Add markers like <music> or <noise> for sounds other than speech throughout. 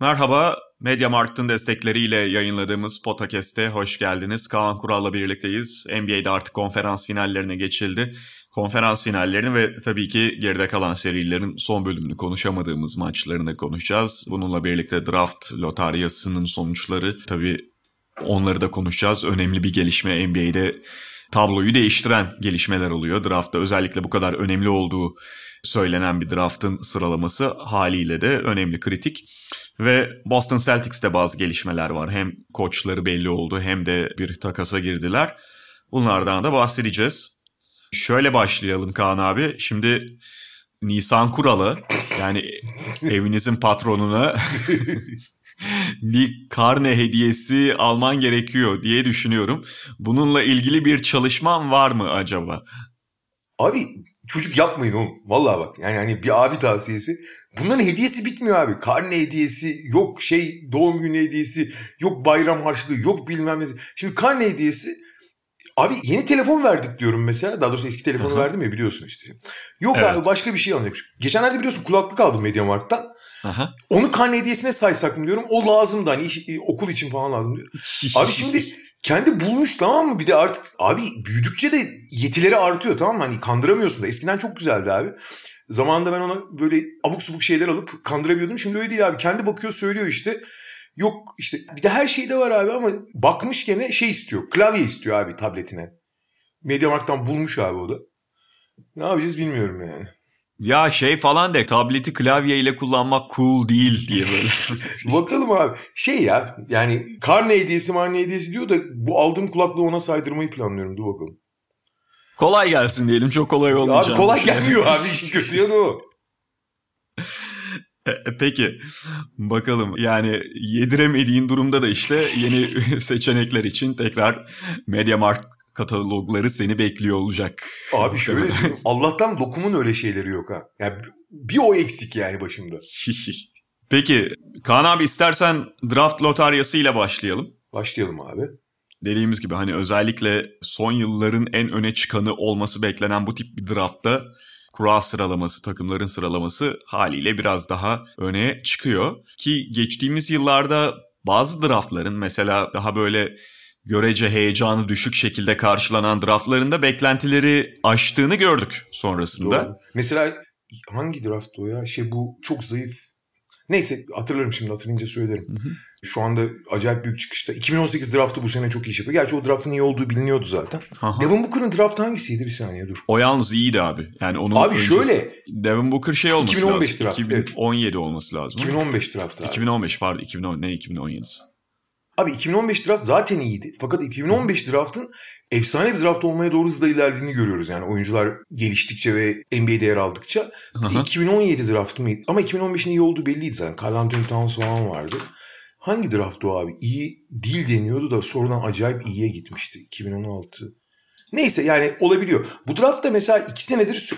Merhaba, Mediamarkt'ın destekleriyle yayınladığımız Podcast'e hoş geldiniz. Kaan Kural'la birlikteyiz. NBA'de artık konferans finallerine geçildi. Konferans finallerini ve tabii ki geride kalan serilerin son bölümünü konuşamadığımız maçlarını konuşacağız. Bununla birlikte draft lotaryasının sonuçları tabii onları da konuşacağız. Önemli bir gelişme NBA'de tabloyu değiştiren gelişmeler oluyor. Draftta özellikle bu kadar önemli olduğu söylenen bir draftın sıralaması haliyle de önemli kritik. Ve Boston Celtics'te bazı gelişmeler var. Hem koçları belli oldu hem de bir takasa girdiler. Bunlardan da bahsedeceğiz. Şöyle başlayalım Kaan abi. Şimdi Nisan Kuralı yani <laughs> evinizin patronuna <laughs> bir karne hediyesi alman gerekiyor diye düşünüyorum. Bununla ilgili bir çalışman var mı acaba? Abi çocuk yapmayın oğlum. Vallahi bak yani hani bir abi tavsiyesi. Bunların hediyesi bitmiyor abi. Karne hediyesi, yok şey doğum günü hediyesi, yok bayram harçlığı, yok bilmem ne. Şimdi karne hediyesi Abi yeni telefon verdik diyorum mesela. Daha doğrusu eski telefonu Aha. verdim ya biliyorsun işte. Yok Evet. abi başka bir şey alınacak. Geçenlerde biliyorsun kulaklık aldım Mediamarkt'tan. Aha. Onu karne hediyesine saysak mı diyorum. O lazım da hani iş- okul için falan lazım diyor. <laughs> Abi şimdi kendi bulmuş tamam mı? Bir de artık abi büyüdükçe de yetileri artıyor tamam mı? Hani kandıramıyorsun da. Eskiden çok güzeldi abi. Zamanında ben ona böyle abuk subuk şeyler alıp kandırabiliyordum. Şimdi öyle değil abi. Kendi bakıyor söylüyor işte. Yok işte bir de her şeyde var abi ama bakmış gene şey istiyor. Klavye istiyor abi tabletine. Mediamarkt'tan bulmuş abi o da. Ne yapacağız bilmiyorum yani. Ya şey falan de tableti klavye ile kullanmak cool değil diye böyle. <laughs> <laughs> Bakalım abi. Şey ya yani karne hediyesi marne hediyesi diyor da bu aldığım kulaklığı ona saydırmayı planlıyorum. Dur bakalım. kolay gelsin diyelim çok kolay olmayacak. Abi kolay gelmiyor abi işin kötü yanı o. E, Peki bakalım yani yediremediğin durumda da işte yeni <laughs> seçenekler için tekrar Mediamarkt katalogları seni bekliyor olacak. Abi şöyle söyleyeyim. <laughs> Allah'tan dokumun öyle şeyleri yok ha. Yani bir o eksik yani başımda. <laughs> Peki Kaan abi istersen draft lotaryasıyla başlayalım. Başlayalım abi. Dediğimiz gibi hani özellikle son yılların en öne çıkanı olması beklenen bu tip bir draftta kura sıralaması, takımların sıralaması haliyle biraz daha öne çıkıyor. Ki geçtiğimiz yıllarda bazı draftların mesela daha böyle görece heyecanı düşük şekilde karşılanan draftlarında beklentileri aştığını gördük sonrasında. Doğru. Mesela hangi draft o ya? Şey bu çok zayıf. Neyse hatırlarım şimdi hatırlayınca söylerim. Şu anda acayip büyük çıkışta. 2018 draftı bu sene çok iyi yapıyor. Gerçi o draftın iyi olduğu biliniyordu zaten. Aha. Devin Booker'ın draftı hangisiydi? Bir saniye dur. O yalnız iyiydi abi. Yani onun Abi öncesi- şöyle Devin Booker şey olması 2015 lazım. draft, 2017 olması lazım. 2015 draftı abi. 2015 pardon 2010 ne 2017'si. Abi 2015 draft zaten iyiydi. Fakat 2015 draftın efsane bir draft olmaya doğru hızla ilerlediğini görüyoruz. Yani oyuncular geliştikçe ve NBA'de yer aldıkça. Aha. 2017 draftı mıydı? Ama 2015'in iyi olduğu belliydi zaten. Carl Anthony Towns falan vardı. Hangi draft o abi? İyi değil deniyordu da sonradan acayip iyiye gitmişti. 2016. Neyse yani olabiliyor. Bu draftta mesela iki senedir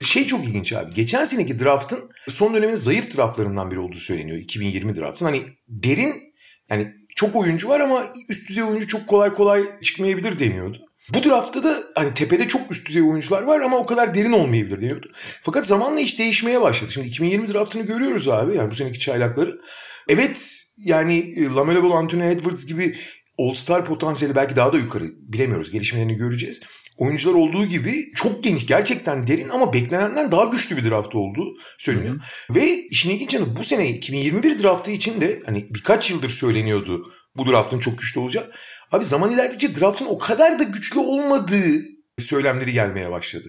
şey çok ilginç abi. Geçen seneki draftın son dönemin zayıf draftlarından biri olduğu söyleniyor. 2020 draftın. Hani derin yani çok oyuncu var ama üst düzey oyuncu çok kolay kolay çıkmayabilir deniyordu. Bu draftta da hani tepede çok üst düzey oyuncular var ama o kadar derin olmayabilir deniyordu. Fakat zamanla iş değişmeye başladı. Şimdi 2020 draftını görüyoruz abi yani bu seneki çaylakları. Evet yani e, Lamelo Ball, Anthony Edwards gibi All-Star potansiyeli belki daha da yukarı bilemiyoruz. Gelişmelerini göreceğiz. Oyuncular olduğu gibi çok geniş, gerçekten derin ama beklenenden daha güçlü bir draft olduğu söyleniyor. Ve işin ilginç yanı bu sene 2021 draftı için de hani birkaç yıldır söyleniyordu bu draftın çok güçlü olacağı. Abi zaman ilerledikçe draftın o kadar da güçlü olmadığı söylemleri gelmeye başladı.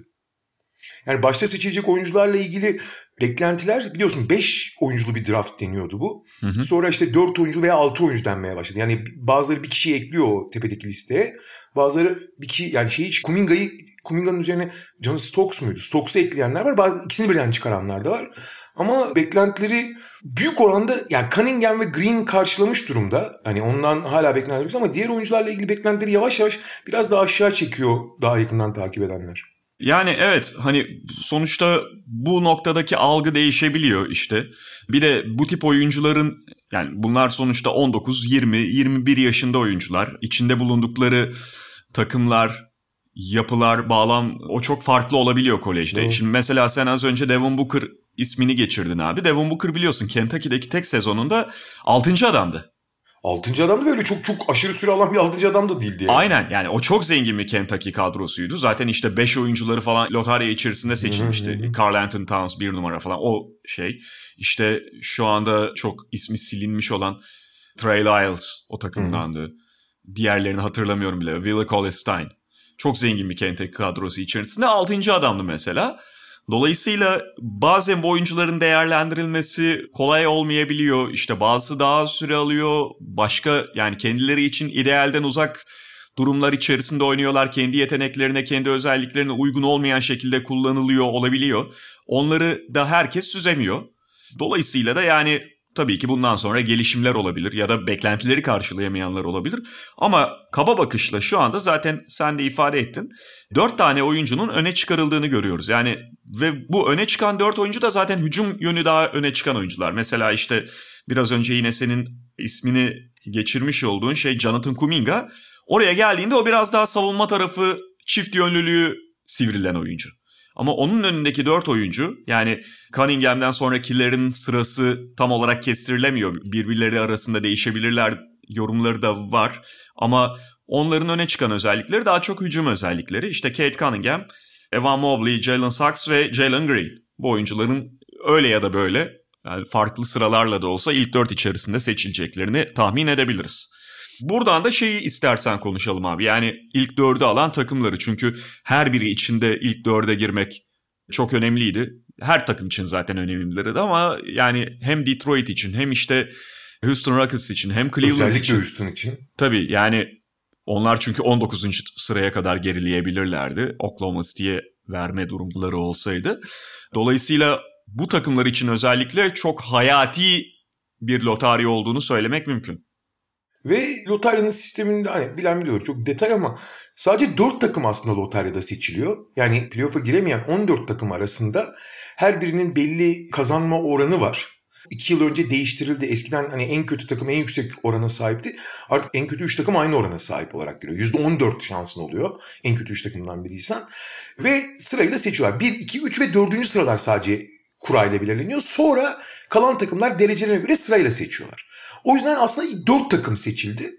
Yani başta seçilecek oyuncularla ilgili beklentiler biliyorsun 5 oyunculu bir draft deniyordu bu. Hı hı. Sonra işte 4 oyuncu veya 6 oyuncu denmeye başladı. Yani bazıları bir kişiyi ekliyor o tepedeki listeye. Bazıları bir kişi yani şeyi Kuminga'yı Kuminga'nın üzerine John Stokes muydu? Stokes'u ekleyenler var. Bazı ikisini birden çıkaranlar da var. Ama beklentileri büyük oranda yani Cunningham ve Green karşılamış durumda. Hani ondan hala beklentilerimiz ama diğer oyuncularla ilgili beklentileri yavaş yavaş biraz daha aşağı çekiyor daha yakından takip edenler. Yani evet hani sonuçta bu noktadaki algı değişebiliyor işte. Bir de bu tip oyuncuların yani bunlar sonuçta 19, 20, 21 yaşında oyuncular. İçinde bulundukları takımlar, yapılar, bağlam o çok farklı olabiliyor kolejde. Doğru. Şimdi mesela sen az önce Devin Booker ismini geçirdin abi. Devin Booker biliyorsun Kentucky'deki tek sezonunda 6. adamdı. Altıncı adam da böyle çok çok aşırı süre alan bir altıncı adam da değildi. Yani. Aynen yani o çok zengin bir Kentucky kadrosuydu. Zaten işte 5 oyuncuları falan lotarya içerisinde seçilmişti. Carl Anthony Towns bir numara falan o şey. İşte şu anda çok ismi silinmiş olan Trey Lyles o takımdandı. Diğerlerini hatırlamıyorum bile. Willie Cauley-Stein. Çok zengin bir Kentucky kadrosu içerisinde 6. adamdı mesela. Dolayısıyla bazen bu oyuncuların değerlendirilmesi kolay olmayabiliyor. İşte bazısı daha süre alıyor. Başka yani kendileri için idealden uzak durumlar içerisinde oynuyorlar. Kendi yeteneklerine, kendi özelliklerine uygun olmayan şekilde kullanılıyor olabiliyor. Onları da herkes süzemiyor. Dolayısıyla da yani Tabii ki bundan sonra gelişimler olabilir ya da beklentileri karşılayamayanlar olabilir. Ama kaba bakışla şu anda zaten sen de ifade ettin. Dört tane oyuncunun öne çıkarıldığını görüyoruz. Yani ve bu öne çıkan dört oyuncu da zaten hücum yönü daha öne çıkan oyuncular. Mesela işte biraz önce yine senin ismini geçirmiş olduğun şey Jonathan Kuminga. Oraya geldiğinde o biraz daha savunma tarafı çift yönlülüğü sivrilen oyuncu. Ama onun önündeki dört oyuncu yani Cunningham'den sonrakilerin sırası tam olarak kestirilemiyor. Birbirleri arasında değişebilirler yorumları da var. Ama onların öne çıkan özellikleri daha çok hücum özellikleri. İşte Kate Cunningham, Evan Mobley, Jalen Sachs ve Jalen Green. Bu oyuncuların öyle ya da böyle yani farklı sıralarla da olsa ilk dört içerisinde seçileceklerini tahmin edebiliriz. Buradan da şeyi istersen konuşalım abi. Yani ilk dördü alan takımları. Çünkü her biri içinde ilk dörde girmek çok önemliydi. Her takım için zaten önemlileri ama yani hem Detroit için hem işte Houston Rockets için hem Cleveland Özellikle için. Houston için. Tabii yani onlar çünkü 19. sıraya kadar gerileyebilirlerdi. Oklahoma City'ye verme durumları olsaydı. Dolayısıyla bu takımlar için özellikle çok hayati bir lotarya olduğunu söylemek mümkün. Ve lotaryanın sisteminde hani bilen biliyor çok detay ama sadece 4 takım aslında lotaryada seçiliyor. Yani playoff'a giremeyen 14 takım arasında her birinin belli kazanma oranı var. 2 yıl önce değiştirildi. Eskiden hani en kötü takım en yüksek orana sahipti. Artık en kötü 3 takım aynı orana sahip olarak giriyor. %14 şansın oluyor en kötü 3 takımdan biriysen. Ve sırayla seçiyorlar. 1, 2, 3 ve 4. sıralar sadece kurayla belirleniyor. Sonra kalan takımlar derecelerine göre sırayla seçiyorlar. O yüzden aslında 4 takım seçildi.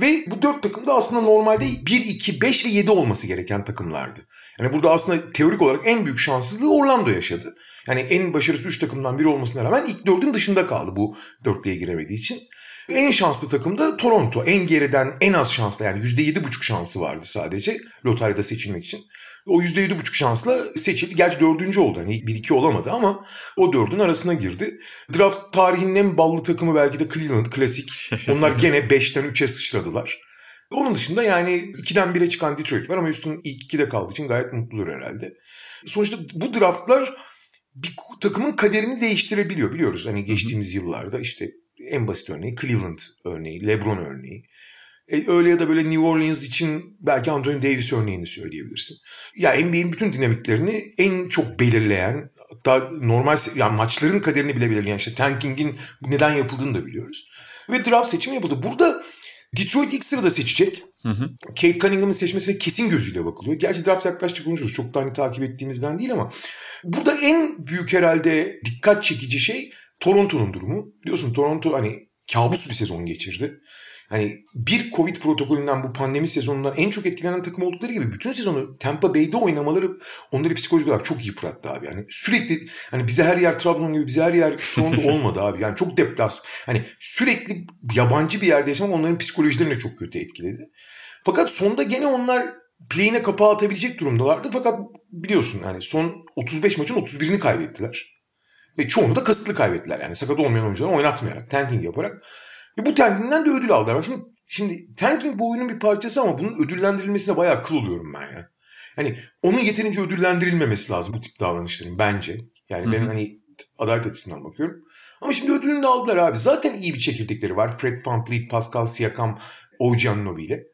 Ve bu 4 takım da aslında normalde 1, 2, 5 ve 7 olması gereken takımlardı. Yani burada aslında teorik olarak en büyük şanssızlığı Orlando yaşadı. Yani en başarısız 3 takımdan biri olmasına rağmen ilk 4'ün dışında kaldı bu dörtlüye giremediği için. En şanslı takım da Toronto. En geriden en az şanslı yani %7,5 şansı vardı sadece lotaryada seçilmek için. O %7,5 şansla seçildi. Gerçi dördüncü oldu. Hani 1-2 olamadı ama o dördün arasına girdi. Draft tarihinin en ballı takımı belki de Cleveland klasik. <laughs> Onlar gene 5'ten 3'e sıçradılar. Onun dışında yani 2'den 1'e çıkan Detroit var ama Houston ilk 2'de kaldığı için gayet mutludur herhalde. Sonuçta bu draftlar bir takımın kaderini değiştirebiliyor biliyoruz. Hani geçtiğimiz yıllarda işte en basit örneği Cleveland örneği, LeBron örneği. E, öyle ya da böyle New Orleans için belki Anthony Davis örneğini söyleyebilirsin. Ya NBA'in bütün dinamiklerini en çok belirleyen hatta normal yani maçların kaderini bile belirleyen işte tankingin neden yapıldığını da biliyoruz. Ve draft seçimi yapıldı. Burada Detroit ilk sırada seçecek. Hı hı. Kate Cunningham'ın seçmesine kesin gözüyle bakılıyor. Gerçi draft yaklaştık konuşuruz. Çok da hani takip ettiğimizden değil ama. Burada en büyük herhalde dikkat çekici şey Toronto'nun durumu. Biliyorsun Toronto hani kabus bir sezon geçirdi hani bir Covid protokolünden bu pandemi sezonundan en çok etkilenen takım oldukları gibi bütün sezonu Tampa Bay'de oynamaları onları psikolojik olarak çok yıprattı abi. Yani sürekli hani bize her yer Trabzon gibi bize her yer Toronto <laughs> olmadı abi. Yani çok deplas. Hani sürekli yabancı bir yerde yaşamak onların psikolojilerini çok kötü etkiledi. Fakat sonda gene onlar play'ine kapağı atabilecek durumdalardı. Fakat biliyorsun yani son 35 maçın 31'ini kaybettiler. Ve çoğunu da kasıtlı kaybettiler. Yani sakat olmayan oyuncuları oynatmayarak, tanking yaparak. Ve bu tankingden de ödül aldılar. Şimdi, şimdi tanking bu oyunun bir parçası ama bunun ödüllendirilmesine bayağı kıl oluyorum ben ya. Hani onun yeterince ödüllendirilmemesi lazım bu tip davranışların bence. Yani Hı-hı. ben hani adalet açısından bakıyorum. Ama şimdi ödülünü de aldılar abi. Zaten iyi bir çekirdekleri var. Fred VanVleet, Pascal Siakam, Ojan Nobi ile.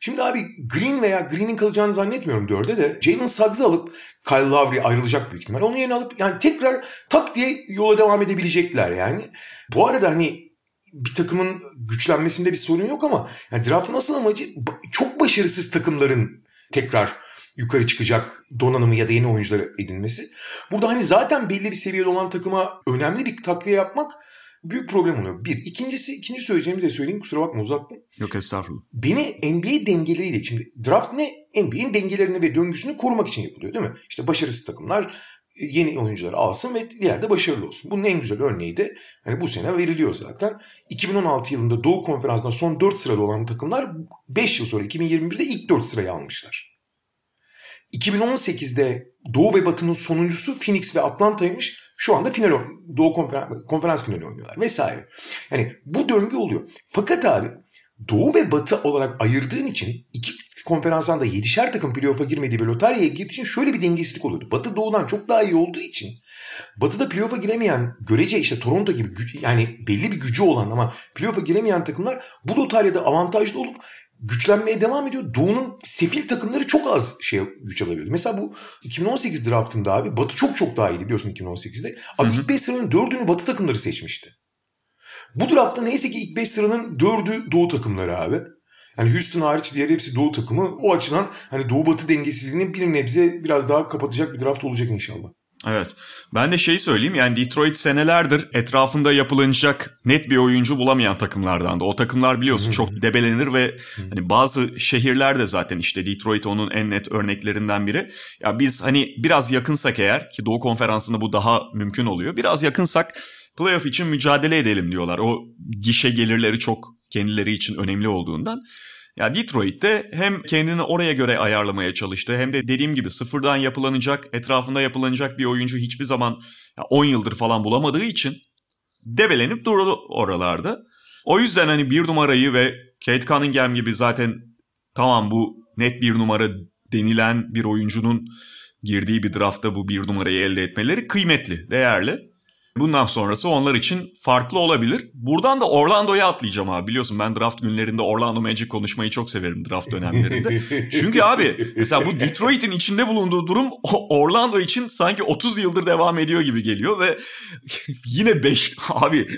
Şimdi abi Green veya Green'in kalacağını zannetmiyorum dörde de Jalen Suggs'ı alıp Kyle Lowry ayrılacak büyük ihtimal. Onun yerine alıp yani tekrar tak diye yola devam edebilecekler yani. Bu arada hani bir takımın güçlenmesinde bir sorun yok ama yani draftın asıl amacı çok başarısız takımların tekrar yukarı çıkacak donanımı ya da yeni oyuncuları edinmesi. Burada hani zaten belli bir seviyede olan takıma önemli bir takviye yapmak büyük problem oluyor. Bir. ikincisi ikinci söyleyeceğimi de söyleyeyim kusura bakma uzattım. Yok estağfurullah. Beni NBA dengeleriyle şimdi draft ne? NBA'in dengelerini ve döngüsünü korumak için yapılıyor değil mi? İşte başarısız takımlar yeni oyuncuları alsın ve ileride başarılı olsun. Bunun en güzel örneği de hani bu sene veriliyor zaten. 2016 yılında Doğu Konferansı'nda son 4 sırada olan takımlar 5 yıl sonra 2021'de ilk 4 sırayı almışlar. 2018'de Doğu ve Batı'nın sonuncusu Phoenix ve Atlanta'ymış. Şu anda final Doğu konferans, konferans finali oynuyorlar vesaire. Yani bu döngü oluyor. Fakat abi Doğu ve Batı olarak ayırdığın için iki konferanstan da yedişer takım playoff'a girmediği ve lotaryaya girdiği için şöyle bir dengesizlik oluyordu. Batı Doğu'dan çok daha iyi olduğu için Batı'da playoff'a giremeyen görece işte Toronto gibi güç, yani belli bir gücü olan ama playoff'a giremeyen takımlar bu lotaryada avantajlı olup güçlenmeye devam ediyor. Doğu'nun sefil takımları çok az şey güç alabiliyordu. Mesela bu 2018 draftında abi Batı çok çok daha iyiydi biliyorsun 2018'de. Abi Hı-hı. ilk 5 sıranın 4'ünü Batı takımları seçmişti. Bu draftta neyse ki ilk 5 sıranın 4'ü Doğu takımları abi. Yani Houston hariç diğer hepsi Doğu takımı. O açıdan hani Doğu Batı dengesizliğini bir nebze biraz daha kapatacak bir draft olacak inşallah. Evet. Ben de şeyi söyleyeyim yani Detroit senelerdir etrafında yapılacak net bir oyuncu bulamayan takımlardan da. O takımlar biliyorsun çok debelenir ve hani bazı şehirlerde zaten işte Detroit onun en net örneklerinden biri. Ya biz hani biraz yakınsak eğer ki Doğu Konferansı'nda bu daha mümkün oluyor. Biraz yakınsak playoff için mücadele edelim diyorlar. O gişe gelirleri çok kendileri için önemli olduğundan. Ya Detroit'te hem kendini oraya göre ayarlamaya çalıştı hem de dediğim gibi sıfırdan yapılanacak, etrafında yapılanacak bir oyuncu hiçbir zaman 10 yıldır falan bulamadığı için debelenip durdu oralarda. O yüzden hani bir numarayı ve Kate Cunningham gibi zaten tamam bu net bir numara denilen bir oyuncunun girdiği bir draftta bu bir numarayı elde etmeleri kıymetli, değerli. Bundan sonrası onlar için farklı olabilir. Buradan da Orlando'ya atlayacağım abi. Biliyorsun ben draft günlerinde Orlando Magic konuşmayı çok severim draft dönemlerinde. <laughs> Çünkü abi mesela bu Detroit'in içinde bulunduğu durum Orlando için sanki 30 yıldır devam ediyor gibi geliyor ve <laughs> yine 5 abi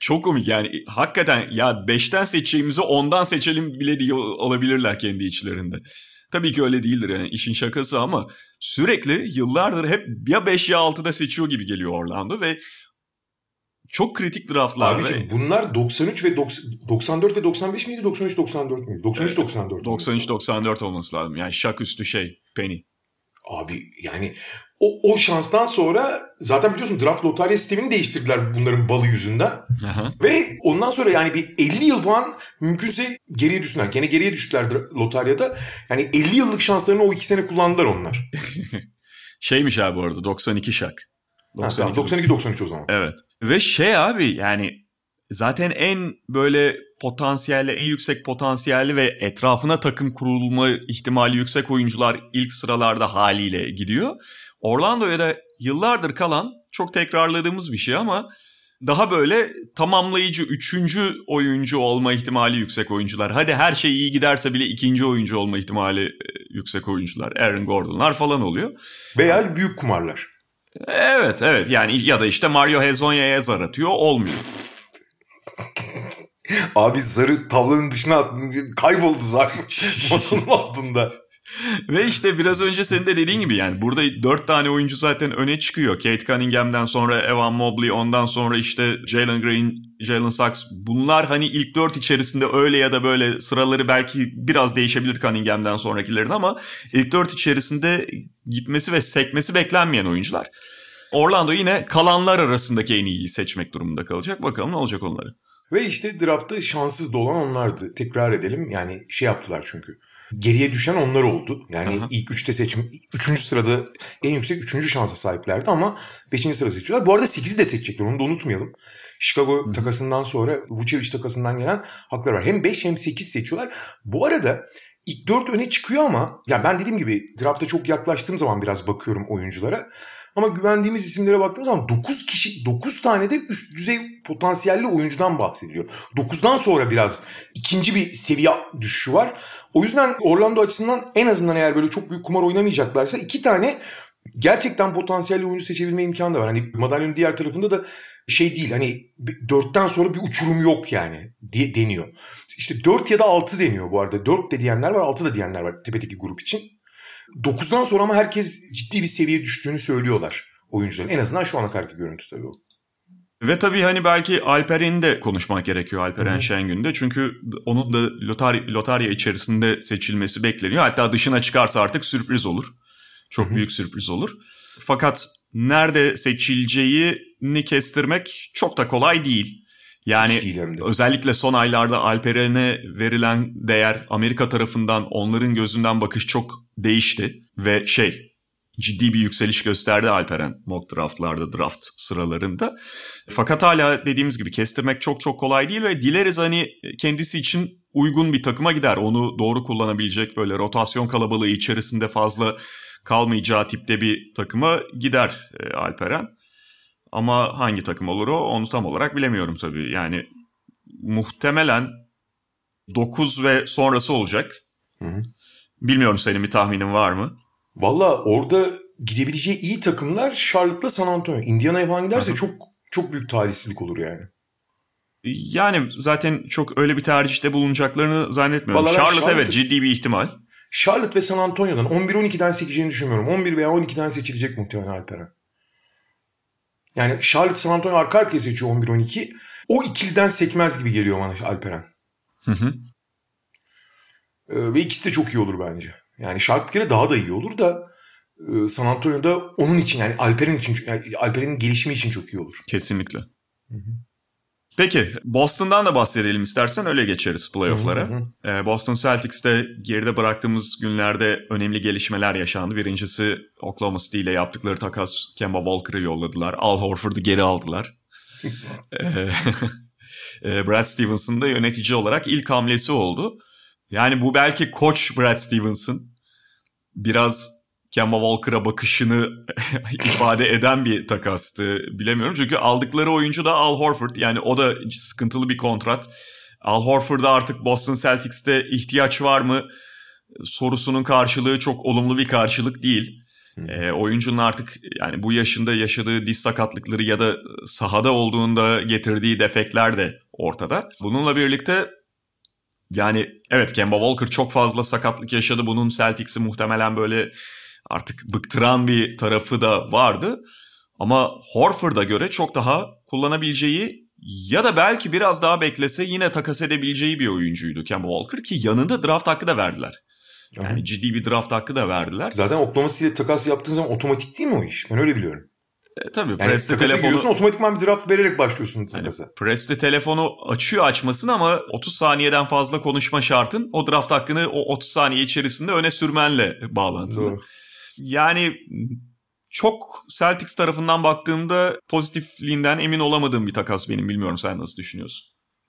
çok komik yani hakikaten ya 5'ten seçeceğimizi 10'dan seçelim bile diye olabilirler kendi içlerinde. Tabii ki öyle değildir yani işin şakası ama sürekli yıllardır hep ya 5 ya 6'da seçiyor gibi geliyor Orlando ve çok kritik draftlar. Abiciğim bunlar 93 ve 94 ve 95 miydi 93 94 müydü? 93 94. 93 94 olması lazım. Yani şak üstü şey Penny. Abi yani o, o şanstan sonra zaten biliyorsun draft lotarya sistemini değiştirdiler bunların balı yüzünden. Aha. Ve ondan sonra yani bir 50 yıl falan mümkünse geriye düştüler. Gene geriye düştüler lotaryada. Yani 50 yıllık şanslarını o iki sene kullandılar onlar. <laughs> Şeymiş abi bu arada 92 şak. 92-93 o zaman. Evet. Ve şey abi yani zaten en böyle potansiyeli, en yüksek potansiyeli ve etrafına takım kurulma ihtimali yüksek oyuncular ilk sıralarda haliyle gidiyor. Orlando'ya da yıllardır kalan çok tekrarladığımız bir şey ama daha böyle tamamlayıcı üçüncü oyuncu olma ihtimali yüksek oyuncular. Hadi her şey iyi giderse bile ikinci oyuncu olma ihtimali e, yüksek oyuncular. Aaron Gordon'lar falan oluyor. Veya büyük kumarlar. Evet evet yani ya da işte Mario Hezonya'ya zar atıyor olmuyor. Abi zarı tavlanın dışına attı. Kayboldu zar. <laughs> Masanın altında. <laughs> Ve işte biraz önce senin de dediğin gibi yani burada dört tane oyuncu zaten öne çıkıyor. Kate Cunningham'den sonra Evan Mobley ondan sonra işte Jalen Green, Jalen Sachs. Bunlar hani ilk dört içerisinde öyle ya da böyle sıraları belki biraz değişebilir Cunningham'den sonrakilerin ama ilk dört içerisinde gitmesi ve sekmesi beklenmeyen oyuncular. Orlando yine kalanlar arasındaki en iyiyi seçmek durumunda kalacak. Bakalım ne olacak onları. Ve işte draftta şanssız da olan onlardı. Tekrar edelim. Yani şey yaptılar çünkü. Geriye düşen onlar oldu. Yani Aha. ilk üçte seçim, üçüncü sırada en yüksek üçüncü şansa sahiplerdi ama beşinci sırada seçiyorlar. Bu arada sekizi de seçecekler onu da unutmayalım. Chicago takasından sonra Vucevic takasından gelen haklar var. Hem 5 hem 8 seçiyorlar. Bu arada ilk 4 öne çıkıyor ama ya ben dediğim gibi drafta çok yaklaştığım zaman biraz bakıyorum oyunculara. Ama güvendiğimiz isimlere baktığım zaman 9 kişi 9 tane de üst düzey potansiyelli oyuncudan bahsediliyor. 9'dan sonra biraz ikinci bir seviye düşüşü var. O yüzden Orlando açısından en azından eğer böyle çok büyük kumar oynamayacaklarsa iki tane gerçekten potansiyelli oyuncu seçebilme imkanı da var. Hani madalyonun diğer tarafında da şey değil hani dörtten sonra bir uçurum yok yani deniyor. İşte dört ya da altı deniyor bu arada. Dört de diyenler var altı da diyenler var tepedeki grup için. Dokuzdan sonra ama herkes ciddi bir seviye düştüğünü söylüyorlar oyuncuların. En azından şu ana kadarki görüntü tabii o. Ve tabii hani belki Alperen'i de konuşmak gerekiyor Alperen Şengün'de. Çünkü onun da lotarya, lotarya içerisinde seçilmesi bekleniyor. Hatta dışına çıkarsa artık sürpriz olur. Çok büyük sürpriz olur. Fakat nerede seçileceğini kestirmek çok da kolay değil. Yani özellikle son aylarda Alperen'e verilen değer Amerika tarafından onların gözünden bakış çok değişti. Ve şey ciddi bir yükseliş gösterdi Alperen mock draftlarda draft sıralarında. Fakat hala dediğimiz gibi kestirmek çok çok kolay değil ve dileriz hani kendisi için uygun bir takıma gider. Onu doğru kullanabilecek böyle rotasyon kalabalığı içerisinde fazla kalmayacağı tipte bir takıma gider e, Alperen. Ama hangi takım olur o onu tam olarak bilemiyorum tabii. Yani muhtemelen 9 ve sonrası olacak. Hı hı. Bilmiyorum senin bir tahminin var mı? Valla orada gidebileceği iyi takımlar Charlotte'la San Antonio. Indiana'ya falan giderse Hı hı. çok çok büyük talihsizlik olur yani. Yani zaten çok öyle bir tercihte bulunacaklarını zannetmiyorum. Vallahi Charlotte, Charlotte- evet ciddi bir ihtimal. Charlotte ve San Antonio'dan 11-12'den seçeceğini düşünmüyorum. 11 veya 12'den seçilecek muhtemelen Alperen. Yani Charlotte San Antonio arka arkaya seçiyor 11-12. O ikiliden sekmez gibi geliyor bana Alperen. Hı hı. Ee, ve ikisi de çok iyi olur bence. Yani Charlotte bir kere daha da iyi olur da e, San Antonio'da onun için yani Alperen için yani Alperen'in gelişimi için çok iyi olur. Kesinlikle. Peki Boston'dan da bahsedelim istersen öyle geçeriz playoff'lara. Hı hı Ee, Boston Celtics'te geride bıraktığımız günlerde önemli gelişmeler yaşandı. Birincisi Oklahoma City ile yaptıkları takas Kemba Walker'ı yolladılar. Al Horford'u geri aldılar. <laughs> Ee, <laughs> e, Brad Stevens'ın da yönetici olarak ilk hamlesi oldu. Yani bu belki koç Brad Stevens'ın biraz Kemba Walker'a bakışını <laughs> ifade eden bir takastı bilemiyorum. Çünkü aldıkları oyuncu da Al Horford. Yani o da sıkıntılı bir kontrat. Al Horford'a artık Boston Celtics'te ihtiyaç var mı sorusunun karşılığı çok olumlu bir karşılık değil. E, oyuncunun artık yani bu yaşında yaşadığı diz sakatlıkları ya da sahada olduğunda getirdiği defekler de ortada. Bununla birlikte yani evet Kemba Walker çok fazla sakatlık yaşadı. Bunun Celtics'i muhtemelen böyle artık bıktıran bir tarafı da vardı. Ama Horford'a göre çok daha kullanabileceği ya da belki biraz daha beklese yine takas edebileceği bir oyuncuydu Kemba Walker ki yanında draft hakkı da verdiler. Yani ciddi bir draft hakkı da verdiler. Zaten Oklahoma City'yle takas yaptığın zaman otomatik değil mi o iş? Ben öyle biliyorum. E, tabii Yani Presti telefonu giriyorsun otomatikman bir draft vererek başlıyorsun Hani takasa. Presti telefonu açıyor açmasın ama 30 saniyeden fazla konuşma şartın o draft hakkını o 30 saniye içerisinde öne sürmenle bağlantılı. Doğru. Yani çok Celtics tarafından baktığımda pozitifliğinden emin olamadığım bir takas benim. Bilmiyorum sen nasıl düşünüyorsun?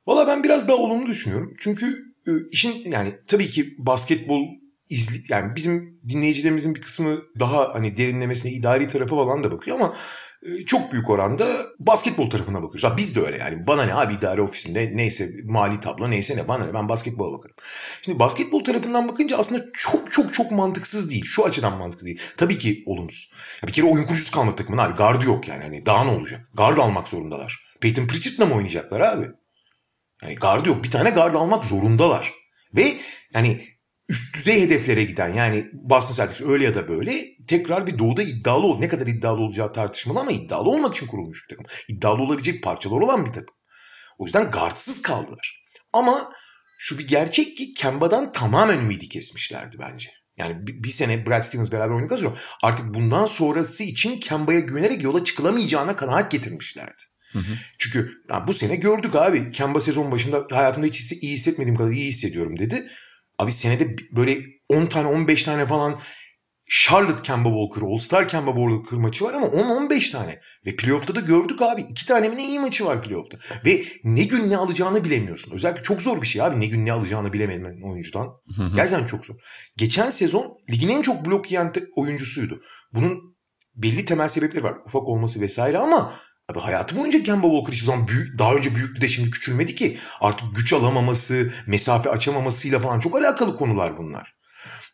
Valla ben biraz daha olumlu düşünüyorum. Çünkü e, işin yani tabii ki basketbol izli yani bizim dinleyicilerimizin bir kısmı daha hani derinlemesine idari tarafı falan da bakıyor ama e, çok büyük oranda basketbol tarafına bakıyoruz. Ha, biz de öyle yani. Bana ne abi idare ofisinde neyse mali tablo neyse ne bana ne ben basketbola bakarım. Şimdi basketbol tarafından bakınca aslında çok çok çok mantıksız değil. Şu açıdan mantıklı değil. Tabii ki olumsuz. Ya bir kere oyun kurucusu kalmadı takımın abi. Gardı yok yani. Hani daha ne olacak? Gard almak zorundalar. Peyton Pritchard'la mı oynayacaklar abi? Yani gardı yok. Bir tane gard almak zorundalar. Ve yani üst düzey hedeflere giden yani Boston Celtics öyle ya da böyle tekrar bir doğuda iddialı ol. Ne kadar iddialı olacağı tartışmalı ama iddialı olmak için kurulmuş bir takım. İddialı olabilecek parçalar olan bir takım. O yüzden gardsız kaldılar. Ama şu bir gerçek ki Kemba'dan tamamen ümidi kesmişlerdi bence. Yani bir, bir sene Brad Stevens beraber oynadıktan sonra artık bundan sonrası için Kemba'ya güvenerek yola çıkılamayacağına kanaat getirmişlerdi. Çünkü ya bu sene gördük abi. Kemba sezon başında hayatımda hiç iyi hissetmediğim kadar iyi hissediyorum dedi. Abi senede böyle 10 tane 15 tane falan Charlotte Kemba Walker, All-Star Kemba Walker maçı var ama 10-15 tane. Ve playoff'ta da gördük abi. iki tane mi ne iyi maçı var playoff'ta. Ve ne gün ne alacağını bilemiyorsun. Özellikle çok zor bir şey abi ne gün ne alacağını bilememen oyuncudan. Gerçekten çok zor. Geçen sezon ligin en çok blok yiyen oyuncusuydu. Bunun belli temel sebepleri var. Ufak olması vesaire ama Abi hayatı boyunca Kemba Walker hiçbir zaman büyük, daha önce büyüktü de şimdi küçülmedi ki. Artık güç alamaması, mesafe açamamasıyla falan çok alakalı konular bunlar.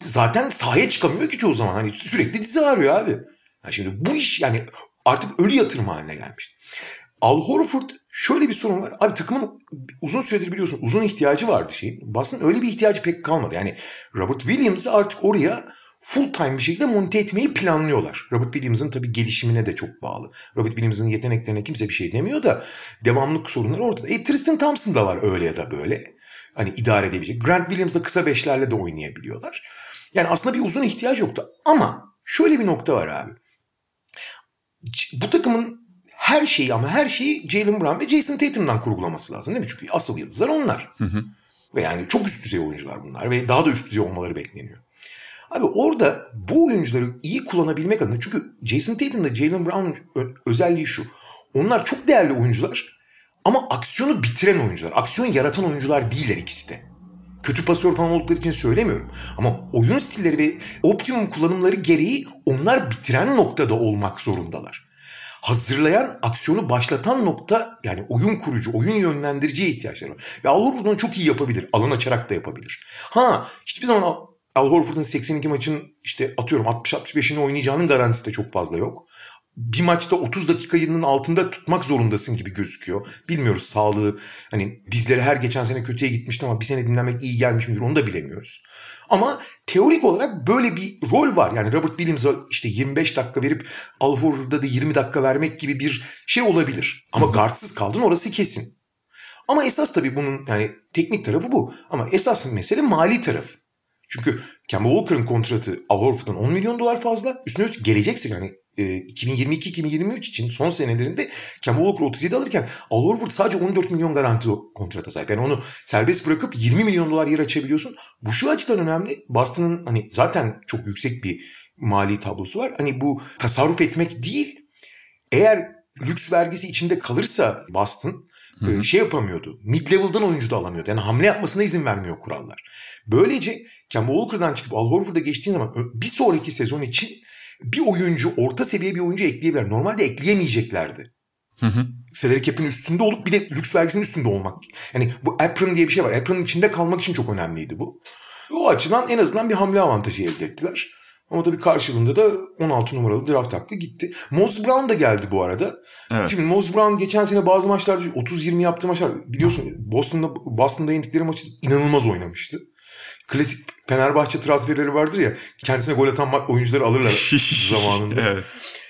Zaten sahaya çıkamıyor ki çoğu zaman. Hani sürekli dizi ağrıyor abi. Yani şimdi bu iş yani artık ölü yatırım haline gelmiş. Al Horford şöyle bir sorun var. Abi takımın uzun süredir biliyorsun uzun ihtiyacı vardı şeyin. Boston öyle bir ihtiyacı pek kalmadı. Yani Robert Williams'ı artık oraya full time bir şekilde monte etmeyi planlıyorlar. Robert Williams'ın tabii gelişimine de çok bağlı. Robert Williams'ın yeteneklerine kimse bir şey demiyor da devamlılık sorunları ortada. E Tristan Thompson da var öyle ya da böyle. Hani idare edebilecek. Grant Williams da kısa beşlerle de oynayabiliyorlar. Yani aslında bir uzun ihtiyaç yoktu. Ama şöyle bir nokta var abi. Bu takımın her şeyi ama her şeyi Jalen Brown ve Jason Tatum'dan kurgulaması lazım değil mi? Çünkü asıl yıldızlar onlar. Hı hı. Ve yani çok üst düzey oyuncular bunlar ve daha da üst düzey olmaları bekleniyor. Abi orada bu oyuncuları iyi kullanabilmek adına çünkü Jason Tatum ile Jalen Brown'un özelliği şu. Onlar çok değerli oyuncular ama aksiyonu bitiren oyuncular. Aksiyon yaratan oyuncular değiller ikisi de. Kötü pasör falan oldukları için söylemiyorum. Ama oyun stilleri ve optimum kullanımları gereği onlar bitiren noktada olmak zorundalar. Hazırlayan, aksiyonu başlatan nokta yani oyun kurucu, oyun yönlendiriciye ihtiyaçları var. Ve Al Horford çok iyi yapabilir. Alan açarak da yapabilir. Ha hiçbir zaman Al Horford'un 82 maçın işte atıyorum 60-65'ini oynayacağının garantisi de çok fazla yok. Bir maçta 30 dakikanın altında tutmak zorundasın gibi gözüküyor. Bilmiyoruz sağlığı hani dizleri her geçen sene kötüye gitmişti ama bir sene dinlenmek iyi gelmiş midir onu da bilemiyoruz. Ama teorik olarak böyle bir rol var. Yani Robert Williams'a işte 25 dakika verip Al Horford'a da 20 dakika vermek gibi bir şey olabilir. Ama guardsız kaldın orası kesin. Ama esas tabii bunun yani teknik tarafı bu. Ama esas mesele mali tarafı. Çünkü Kemba Walker'ın kontratı Al Horford'dan 10 milyon dolar fazla. Üstüne üstlük gelecek yani e, 2022-2023 için son senelerinde Kemba Walker 37 alırken Al Horford sadece 14 milyon garanti kontrata sahip. Yani onu serbest bırakıp 20 milyon dolar yer açabiliyorsun. Bu şu açıdan önemli. Boston'ın hani zaten çok yüksek bir mali tablosu var. Hani bu tasarruf etmek değil. Eğer lüks vergisi içinde kalırsa Boston Hı-hı. şey yapamıyordu. Mid level'dan oyuncu da alamıyordu. Yani hamle yapmasına izin vermiyor kurallar. Böylece Kemba Walker'dan çıkıp Al Horford'a geçtiğin zaman bir sonraki sezon için bir oyuncu, orta seviye bir oyuncu ekleyebilir. Normalde ekleyemeyeceklerdi. Hı hı. Salary cap'in üstünde olup bir de lüks vergisinin üstünde olmak. Yani bu apron diye bir şey var. Apron'ın içinde kalmak için çok önemliydi bu. O açıdan en azından bir hamle avantajı elde ettiler. Ama tabii karşılığında da 16 numaralı draft hakkı gitti. Mose Brown da geldi bu arada. Evet. Şimdi Mose Brown geçen sene bazı maçlarda 30-20 yaptığı maçlar biliyorsun Boston'da Boston'da yendikleri maçı inanılmaz oynamıştı klasik Fenerbahçe transferleri vardır ya kendisine gol atan oyuncuları alırlar <laughs> zamanında. evet.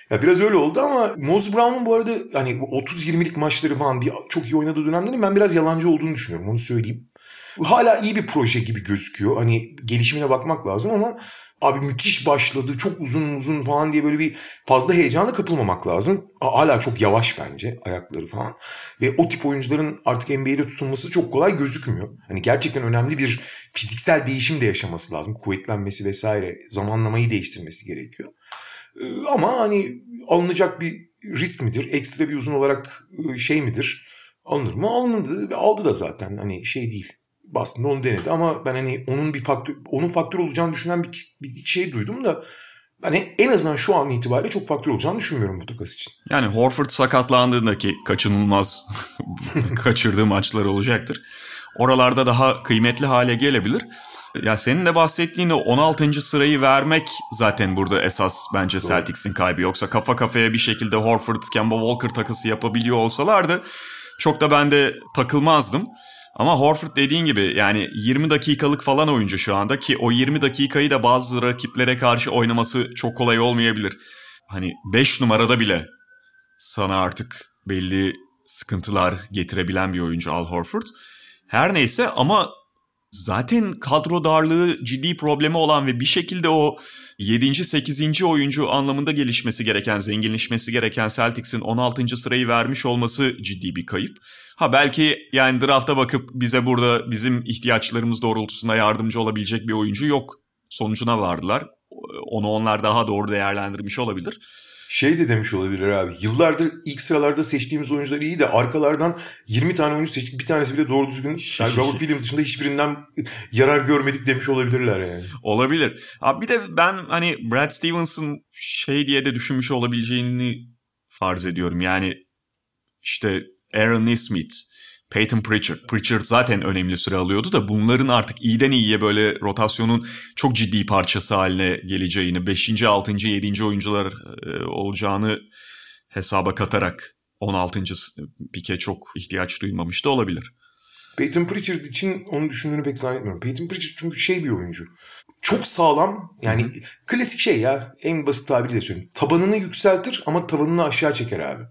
Ya biraz öyle oldu ama Mose Brown'un bu arada hani 30-20'lik maçları falan bir çok iyi oynadığı dönemlerin ben biraz yalancı olduğunu düşünüyorum onu söyleyeyim. Hala iyi bir proje gibi gözüküyor. Hani gelişimine bakmak lazım ama abi müthiş başladı çok uzun uzun falan diye böyle bir fazla heyecana kapılmamak lazım. Hala çok yavaş bence ayakları falan. Ve o tip oyuncuların artık NBA'de tutulması çok kolay gözükmüyor. Hani gerçekten önemli bir fiziksel değişim de yaşaması lazım. Kuvvetlenmesi vesaire zamanlamayı değiştirmesi gerekiyor. Ee, ama hani alınacak bir risk midir? Ekstra bir uzun olarak ıı, şey midir? Alınır mı? Alındı. Aldı da zaten hani şey değil aslında onu denedi ama ben hani onun bir faktör onun faktör olacağını düşünen bir, bir şey duydum da ben en azından şu an itibariyle çok faktör olacağını düşünmüyorum bu takas için. Yani Horford sakatlandığındaki kaçınılmaz <laughs> kaçırdığı maçlar olacaktır. Oralarda daha kıymetli hale gelebilir. Ya senin de bahsettiğin o 16. sırayı vermek zaten burada esas bence Doğru. Celtics'in kaybı. Yoksa kafa kafaya bir şekilde Horford, Kemba Walker takısı yapabiliyor olsalardı çok da ben de takılmazdım. Ama Horford dediğin gibi yani 20 dakikalık falan oyuncu şu anda ki o 20 dakikayı da bazı rakiplere karşı oynaması çok kolay olmayabilir. Hani 5 numarada bile sana artık belli sıkıntılar getirebilen bir oyuncu Al Horford. Her neyse ama zaten kadro darlığı ciddi problemi olan ve bir şekilde o 7. 8. oyuncu anlamında gelişmesi gereken, zenginleşmesi gereken Celtics'in 16. sırayı vermiş olması ciddi bir kayıp. Ha belki yani drafta bakıp bize burada bizim ihtiyaçlarımız doğrultusunda yardımcı olabilecek bir oyuncu yok sonucuna vardılar. Onu onlar daha doğru değerlendirmiş olabilir. Şey de demiş olabilir abi. Yıllardır ilk sıralarda seçtiğimiz oyuncular iyi de arkalardan 20 tane oyuncu seçtik. Bir tanesi bile doğru düzgün <laughs> yani Robert Williams dışında hiçbirinden yarar görmedik demiş olabilirler yani. Olabilir. Abi bir de ben hani Brad Stevens'ın şey diye de düşünmüş olabileceğini farz ediyorum. Yani işte Aaron Nesmith, Peyton Pritchard. Pritchard zaten önemli süre alıyordu da bunların artık iyiden iyiye böyle rotasyonun çok ciddi parçası haline geleceğini, 5. 6. 7. oyuncular e, olacağını hesaba katarak 16. pike çok ihtiyaç duymamış da olabilir. Peyton Pritchard için onu düşündüğünü pek zannetmiyorum. Peyton Pritchard çünkü şey bir oyuncu. Çok sağlam yani Hı-hı. klasik şey ya en basit tabiriyle söyleyeyim. Tabanını yükseltir ama tavanını aşağı çeker abi.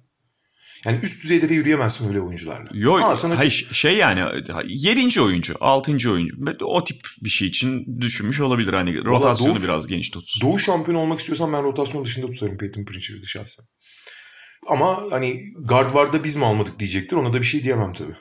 Yani üst düzeyde de yürüyemezsin öyle oyuncularla. Yok hayır şey yani yedinci oyuncu, altıncı oyuncu o tip bir şey için düşünmüş olabilir hani rotasyonu Doğu, biraz geniş tutsun. Doğu şampiyonu olmak istiyorsan ben rotasyon dışında tutarım Peyton Pritchard'ı şahsen. Ama hani guard vardı biz mi almadık diyecektir ona da bir şey diyemem tabii.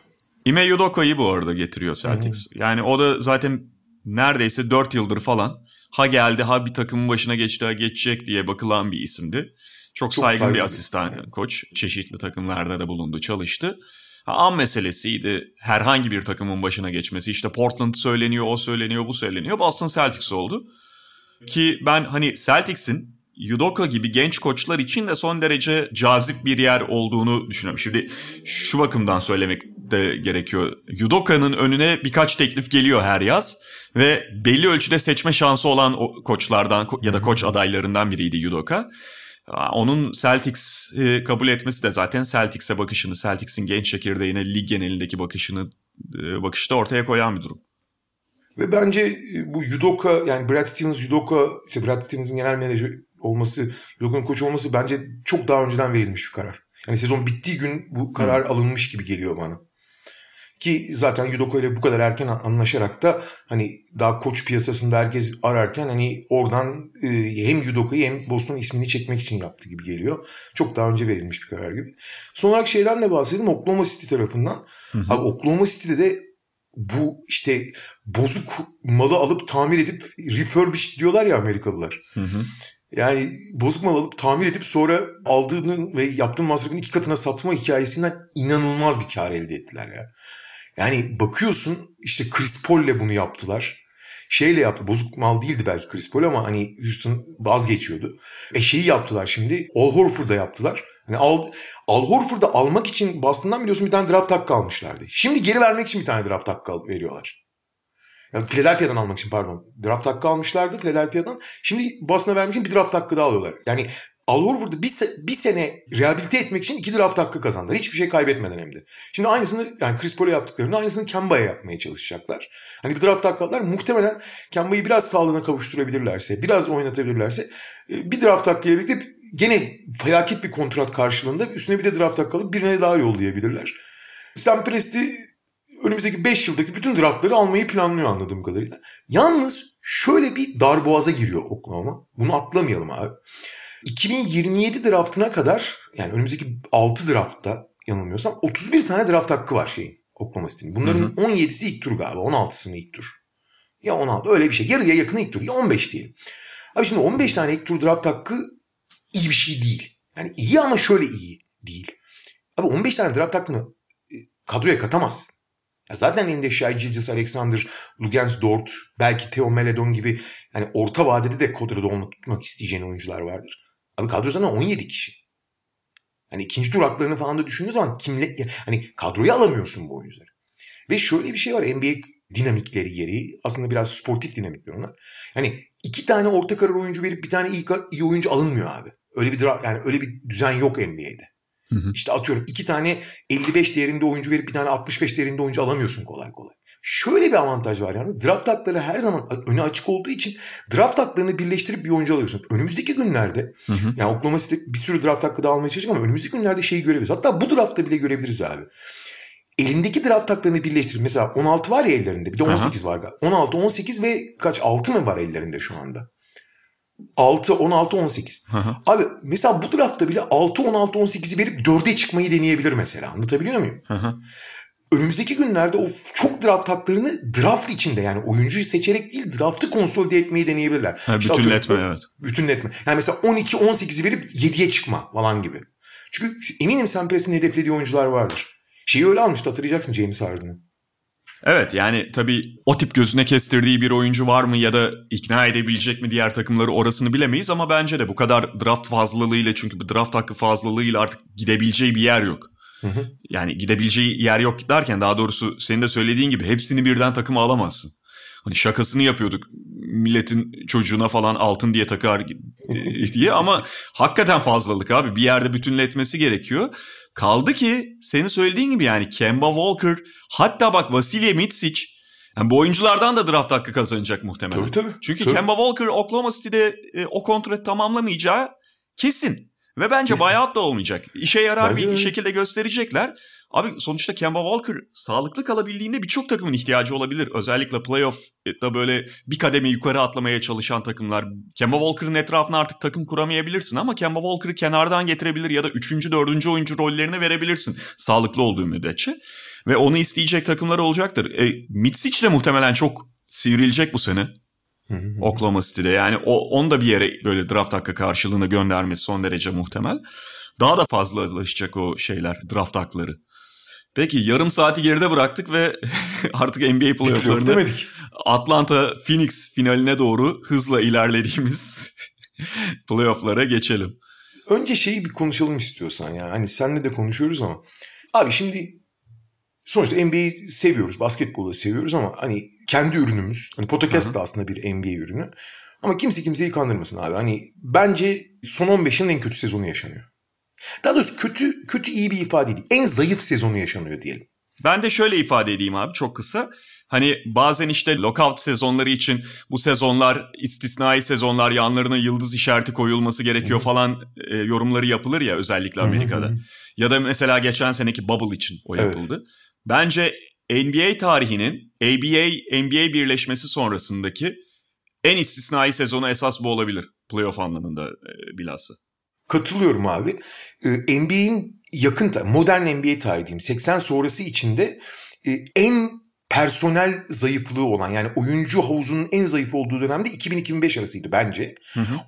Ime Udoka'yı bu arada getiriyor Celtics. Hı-hı. Yani o da zaten neredeyse 4 yıldır falan ha geldi ha bir takımın başına geçti ha geçecek diye bakılan bir isimdi. Çok, Çok saygın, saygın bir asistan koç. Çeşitli takımlarda da bulundu, çalıştı. Ha, an meselesiydi herhangi bir takımın başına geçmesi. İşte Portland söyleniyor, o söyleniyor, bu söyleniyor. Boston Celtics oldu. Ki ben hani Celtics'in Yudoka gibi genç koçlar için de son derece cazip bir yer olduğunu düşünüyorum. Şimdi şu bakımdan söylemek de gerekiyor. Yudoka'nın önüne birkaç teklif geliyor her yaz ve belli ölçüde seçme şansı olan koçlardan ya da koç adaylarından biriydi Yudoka. Onun Celtics e, kabul etmesi de zaten Celtics'e bakışını, Celtics'in genç çekirdeğine lig genelindeki bakışını e, bakışta ortaya koyan bir durum. Ve bence e, bu Yudoka yani Brad Stevens Yudoka işte Brad Stevens'in genel menajer olması, Yudoka'nın koç olması bence çok daha önceden verilmiş bir karar. Yani sezon bittiği gün bu karar hmm. alınmış gibi geliyor bana. Ki zaten Yudoko ile bu kadar erken anlaşarak da hani daha koç piyasasında herkes ararken hani oradan e, hem Yudoko'yu hem Boston ismini çekmek için yaptı gibi geliyor. Çok daha önce verilmiş bir karar gibi. Son olarak şeyden de bahsedelim Oklahoma City tarafından. Hı hı. Abi Oklahoma City'de de bu işte bozuk malı alıp tamir edip refurbished diyorlar ya Amerikalılar. Hı hı. Yani bozuk mal alıp tamir edip sonra aldığının ve yaptığın masrafın iki katına satma hikayesinden inanılmaz bir kar elde ettiler ya. Yani bakıyorsun işte Chris Paul'le bunu yaptılar. Şeyle yaptı. Bozuk mal değildi belki Chris Paul ama hani Houston vazgeçiyordu. E şeyi yaptılar şimdi. Al Horford'a yaptılar. Hani Al, Al Horford'u almak için Boston'dan biliyorsun bir tane draft hakkı almışlardı. Şimdi geri vermek için bir tane draft hakkı veriyorlar. Yani Philadelphia'dan almak için pardon. Draft hakkı almışlardı Philadelphia'dan. Şimdi Boston'a vermek için bir draft hakkı daha alıyorlar. Yani Al Horford'u bir, bir sene rehabilite etmek için iki draft hakkı kazandılar. Hiçbir şey kaybetmeden hem de. Şimdi aynısını yani Chris Paul'a yaptıklarını aynısını Kemba'ya yapmaya çalışacaklar. Hani bir draft hakkı aldılar. Muhtemelen Kemba'yı biraz sağlığına kavuşturabilirlerse, biraz oynatabilirlerse e, bir draft hakkı ile birlikte gene felaket bir kontrat karşılığında üstüne bir de draft hakkı alıp birine daha yollayabilirler. Sam Presti önümüzdeki 5 yıldaki bütün draftları almayı planlıyor anladığım kadarıyla. Yalnız şöyle bir darboğaza giriyor Oklahoma. Bunu atlamayalım abi. 2027 draftına kadar yani önümüzdeki 6 draftta yanılmıyorsam 31 tane draft hakkı var şeyin Oklahoma City'nin. Bunların hı hı. 17'si ilk tur galiba 16'sı mı ilk tur? Ya 16 öyle bir şey. Yarıya yakın ilk tur ya 15 diyelim. Abi şimdi 15 tane ilk tur draft hakkı iyi bir şey değil. Yani iyi ama şöyle iyi değil. Abi 15 tane draft hakkını e, kadroya katamazsın. Ya zaten elinde Shai Gilgis Alexander, Lugens Dort, belki Theo Meledon gibi yani orta vadede de kadroda olmak tutmak isteyeceğin oyuncular vardır. Abi kadro zaten 17 kişi. Hani ikinci tur haklarını falan da düşündüğün zaman kimle hani kadroyu alamıyorsun bu oyuncuları. Ve şöyle bir şey var NBA dinamikleri gereği aslında biraz sportif dinamikler onlar. Yani iki tane orta karar oyuncu verip bir tane iyi, iyi oyuncu alınmıyor abi. Öyle bir yani öyle bir düzen yok NBA'de. Hı hı. İşte atıyorum iki tane 55 değerinde oyuncu verip bir tane 65 değerinde oyuncu alamıyorsun kolay kolay. Şöyle bir avantaj var yalnız. Draft hakları her zaman öne açık olduğu için draft haklarını birleştirip bir oyuncu alıyorsun. Önümüzdeki günlerde hı hı. yani Oklahoma City bir sürü draft hakkı da almaya çalışacak ama önümüzdeki günlerde şeyi görebiliriz. Hatta bu draftta bile görebiliriz abi. elindeki draft haklarını birleştirip mesela 16 var ya ellerinde bir de 18 var galiba. 16, 18 ve kaç 6 mı var ellerinde şu anda? 6, 16, 18. Abi mesela bu draftta bile 6, 16, 18'i verip 4'e çıkmayı deneyebilir mesela. Anlatabiliyor muyum? Önümüzdeki günlerde o çok draft haklarını draft içinde yani oyuncuyu seçerek değil draftı konsolide etmeyi deneyebilirler. Ha, İşte bütünletme atıyorum, evet. Bütünletme. Yani mesela 12, 18'i verip 7'ye çıkma falan gibi. Çünkü eminim Sempres'in hedeflediği oyuncular vardır. Şeyi öyle almıştı hatırlayacaksın James Harden'ı. Evet yani tabii o tip gözüne kestirdiği bir oyuncu var mı ya da ikna edebilecek mi diğer takımları orasını bilemeyiz ama bence de bu kadar draft fazlalığıyla çünkü bu draft hakkı fazlalığıyla artık gidebileceği bir yer yok. Yani gidebileceği yer yok derken daha doğrusu senin de söylediğin gibi hepsini birden takıma alamazsın. Hani şakasını yapıyorduk milletin çocuğuna falan altın diye takar diye ama hakikaten fazlalık abi bir yerde bütünletmesi gerekiyor. Kaldı ki senin söylediğin gibi yani Kemba Walker hatta bak Vasilya Mitsic yani bu oyunculardan da draft hakkı kazanacak muhtemelen. Tabii, tabii. Çünkü Tabii. Kemba Walker Oklahoma City'de e, o kontratı tamamlamayacağı kesin. Ve bence Kesin. buyout da olmayacak. İşe yarar Bence bir öyle. şekilde gösterecekler. Abi sonuçta Kemba Walker sağlıklı kalabildiğinde birçok takımın ihtiyacı olabilir. Özellikle playoff'ta böyle bir kademe yukarı atlamaya çalışan takımlar. Kemba Walker'ın etrafına artık takım kuramayabilirsin ama Kemba Walker'ı kenardan getirebilir ya da 3. 4. oyuncu rollerine verebilirsin. Sağlıklı olduğu müddetçe. Ve onu isteyecek takımlar olacaktır. E, Mitsic de muhtemelen çok sivrilecek bu sene. Oklahoma City'de. Yani o, onu da bir yere böyle draft hakkı karşılığında göndermesi son derece muhtemel. Daha da fazlalaşacak o şeyler, draft hakları. Peki yarım saati geride bıraktık ve <laughs> artık NBA Playoff playofflarında. Atlanta Phoenix finaline doğru hızla ilerlediğimiz <laughs> playofflara geçelim. Önce şeyi bir konuşalım istiyorsan ya. Hani seninle de konuşuyoruz ama. Abi şimdi sonuçta NBA'yi seviyoruz. Basketbolu seviyoruz ama hani kendi ürünümüz. Hani podcast da aslında bir NBA ürünü. Ama kimse kimseyi kandırmasın abi. Hani bence son 15 yılın en kötü sezonu yaşanıyor. Daha doğrusu kötü kötü iyi bir ifade değil. En zayıf sezonu yaşanıyor diyelim. Ben de şöyle ifade edeyim abi çok kısa. Hani bazen işte lockout sezonları için bu sezonlar istisnai sezonlar yanlarına yıldız işareti koyulması gerekiyor falan e, yorumları yapılır ya özellikle Amerika'da. Ya da mesela geçen seneki bubble için o Evet. yapıldı. Bence NBA tarihinin ABA NBA birleşmesi sonrasındaki en istisnai sezonu esas bu olabilir playoff anlamında e, bilhassa. Katılıyorum abi. Ee, NBA'in yakın, modern NBA tarihi diyeyim 80 sonrası içinde e, en personel zayıflığı olan yani oyuncu havuzunun en zayıf olduğu dönemde 2000-2005 arasıydı bence.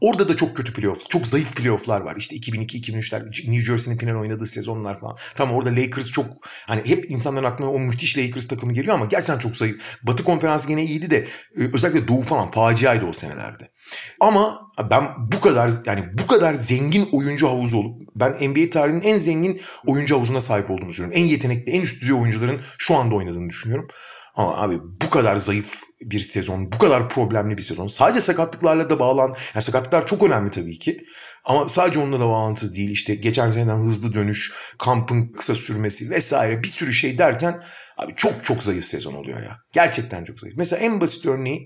Orada da çok kötü playoff, çok zayıf playofflar var. İşte 2002-2003'ler New Jersey'nin final oynadığı sezonlar falan. Tamam orada Lakers çok hani hep insanların aklına o müthiş Lakers takımı geliyor ama gerçekten çok zayıf. Batı konferansı gene iyiydi de e, özellikle Doğu falan faciaydı o senelerde. Ama ben bu kadar yani bu kadar zengin oyuncu havuzu olup ben NBA tarihinin en zengin oyuncu havuzuna sahip olduğunu düşünüyorum. En yetenekli, en üst düzey oyuncuların şu anda oynadığını düşünüyorum. Ama abi bu kadar zayıf bir sezon, bu kadar problemli bir sezon. Sadece sakatlıklarla da bağlan, yani sakatlıklar çok önemli tabii ki. Ama sadece onunla da bağlantı değil. İşte geçen seneden hızlı dönüş, kampın kısa sürmesi vesaire bir sürü şey derken abi çok çok zayıf sezon oluyor ya. Gerçekten çok zayıf. Mesela en basit örneği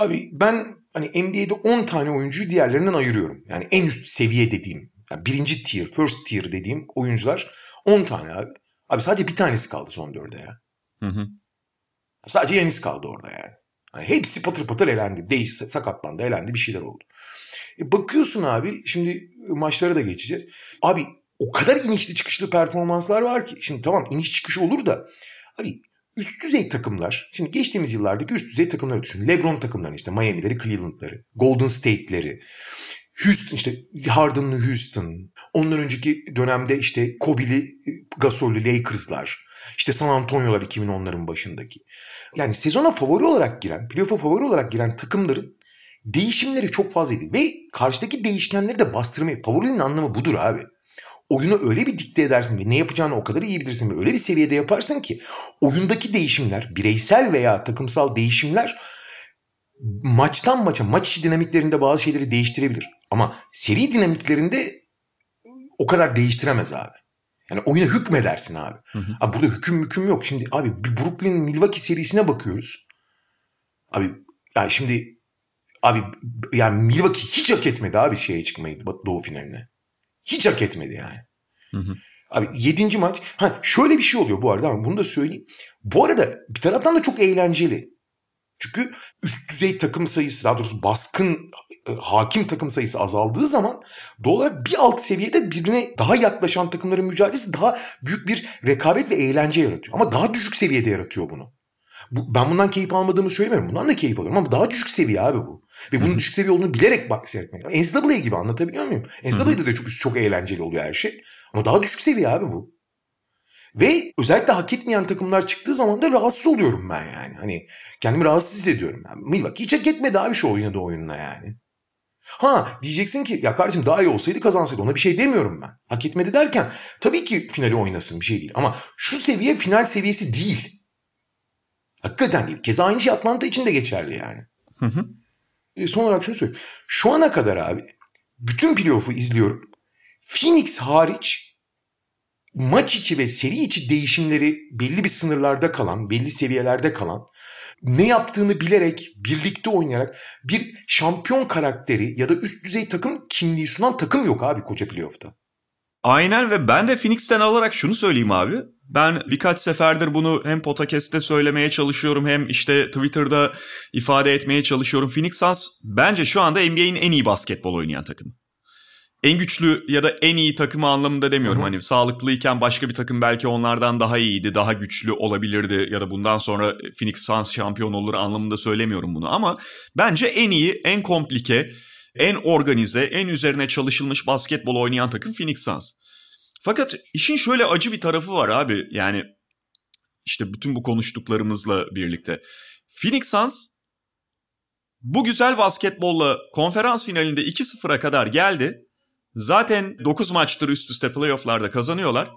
Abi ben hani NBA'de 10 tane oyuncuyu diğerlerinden ayırıyorum. Yani en üst seviye dediğim, yani birinci tier, first tier dediğim oyuncular 10 tane abi. Abi sadece bir tanesi kaldı son dörde ya. Hı hı. Sadece Yanis kaldı orada yani. Hani hepsi patır patır elendi. Değiş, sakatlandı, elendi bir şeyler oldu. E bakıyorsun abi şimdi maçlara da geçeceğiz. Abi o kadar inişli çıkışlı performanslar var ki. Şimdi tamam iniş çıkış olur da abi üst düzey takımlar. Şimdi geçtiğimiz yıllardaki üst düzey takımları düşün. LeBron takımları işte Miami'leri, Cleveland'ları, Golden State'leri. Houston işte Harden'lı Houston. Ondan önceki dönemde işte Kobe'li, Gasol'lü Lakers'lar. İşte San Antonio'lar 2010'ların başındaki. Yani sezona favori olarak giren, playoff'a favori olarak giren takımların değişimleri çok fazlaydı. Ve karşıdaki değişkenleri de bastırmayı. Favorinin anlamı budur abi. Oyunu öyle bir dikte edersin ve ne yapacağını o kadar iyi bilirsin ve öyle bir seviyede yaparsın ki oyundaki değişimler, bireysel veya takımsal değişimler maçtan maça, maç içi dinamiklerinde bazı şeyleri değiştirebilir. Ama seri dinamiklerinde o kadar değiştiremez abi. Yani oyuna hükmedersin abi. Abi burada hüküm hüküm yok. Şimdi abi bir Brooklyn Milwaukee serisine bakıyoruz. Abi yani şimdi abi yani Milwaukee hiç hak etmedi abi şeye çıkmayı Doğu finaline. Hiç hak etmedi yani. Abi 7. maç. Ha şöyle bir şey oluyor bu arada ama bunu da söyleyeyim. Bu arada bir taraftan da çok eğlenceli. Çünkü üst düzey takım sayısı daha doğrusu baskın e, hakim takım sayısı azaldığı zaman doğal olarak bir alt seviyede birbirine daha yaklaşan takımların mücadelesi daha büyük bir rekabet ve eğlence yaratıyor. Ama daha düşük seviyede yaratıyor bunu. Bu, ben bundan keyif almadığımı söylemiyorum. Bundan da keyif alıyorum ama daha düşük seviye abi bu. Ve bunun düşük seviye olduğunu bilerek bak seyretmek. NCAA gibi anlatabiliyor muyum? NCAA'de de çok, çok eğlenceli oluyor her şey. Ama daha düşük seviye abi bu. Ve özellikle hak etmeyen takımlar çıktığı zaman da rahatsız oluyorum ben yani. Hani kendimi rahatsız hissediyorum. Yani Milwaukee hiç hak etmedi abi şu oynadığı oyunla yani. Ha diyeceksin ki ya kardeşim daha iyi olsaydı kazansaydı ona bir şey demiyorum ben. Hak etmedi derken tabii ki finali oynasın bir şey değil. Ama şu seviye final seviyesi değil. Hakikaten değil. Keza aynı şey Atlanta için de geçerli yani. Hı hı. E, son olarak şunu söyleyeyim. Şu ana kadar abi bütün playoff'u izliyorum. Phoenix hariç maç içi ve seri içi değişimleri belli bir sınırlarda kalan, belli seviyelerde kalan, ne yaptığını bilerek, birlikte oynayarak bir şampiyon karakteri ya da üst düzey takım kimliği sunan takım yok abi koca playoff'ta. Aynen ve ben de Phoenix'ten alarak şunu söyleyeyim abi. Ben birkaç seferdir bunu hem podcast'te söylemeye çalışıyorum hem işte Twitter'da ifade etmeye çalışıyorum. Phoenix Suns bence şu anda NBA'in en iyi basketbol oynayan takımı. En güçlü ya da en iyi takımı anlamında demiyorum. Hı-hı. Hani sağlıklıyken başka bir takım belki onlardan daha iyiydi, daha güçlü olabilirdi ya da bundan sonra Phoenix Suns şampiyon olur anlamında söylemiyorum bunu. Ama bence en iyi, en komplike, en organize, en üzerine çalışılmış basketbol oynayan takım Phoenix Suns. Fakat işin şöyle acı bir tarafı var abi. Yani işte bütün bu konuştuklarımızla birlikte. Phoenix Suns bu güzel basketbolla konferans finalinde 2-0'a kadar geldi. Zaten 9 maçtır üst üste playofflarda kazanıyorlar.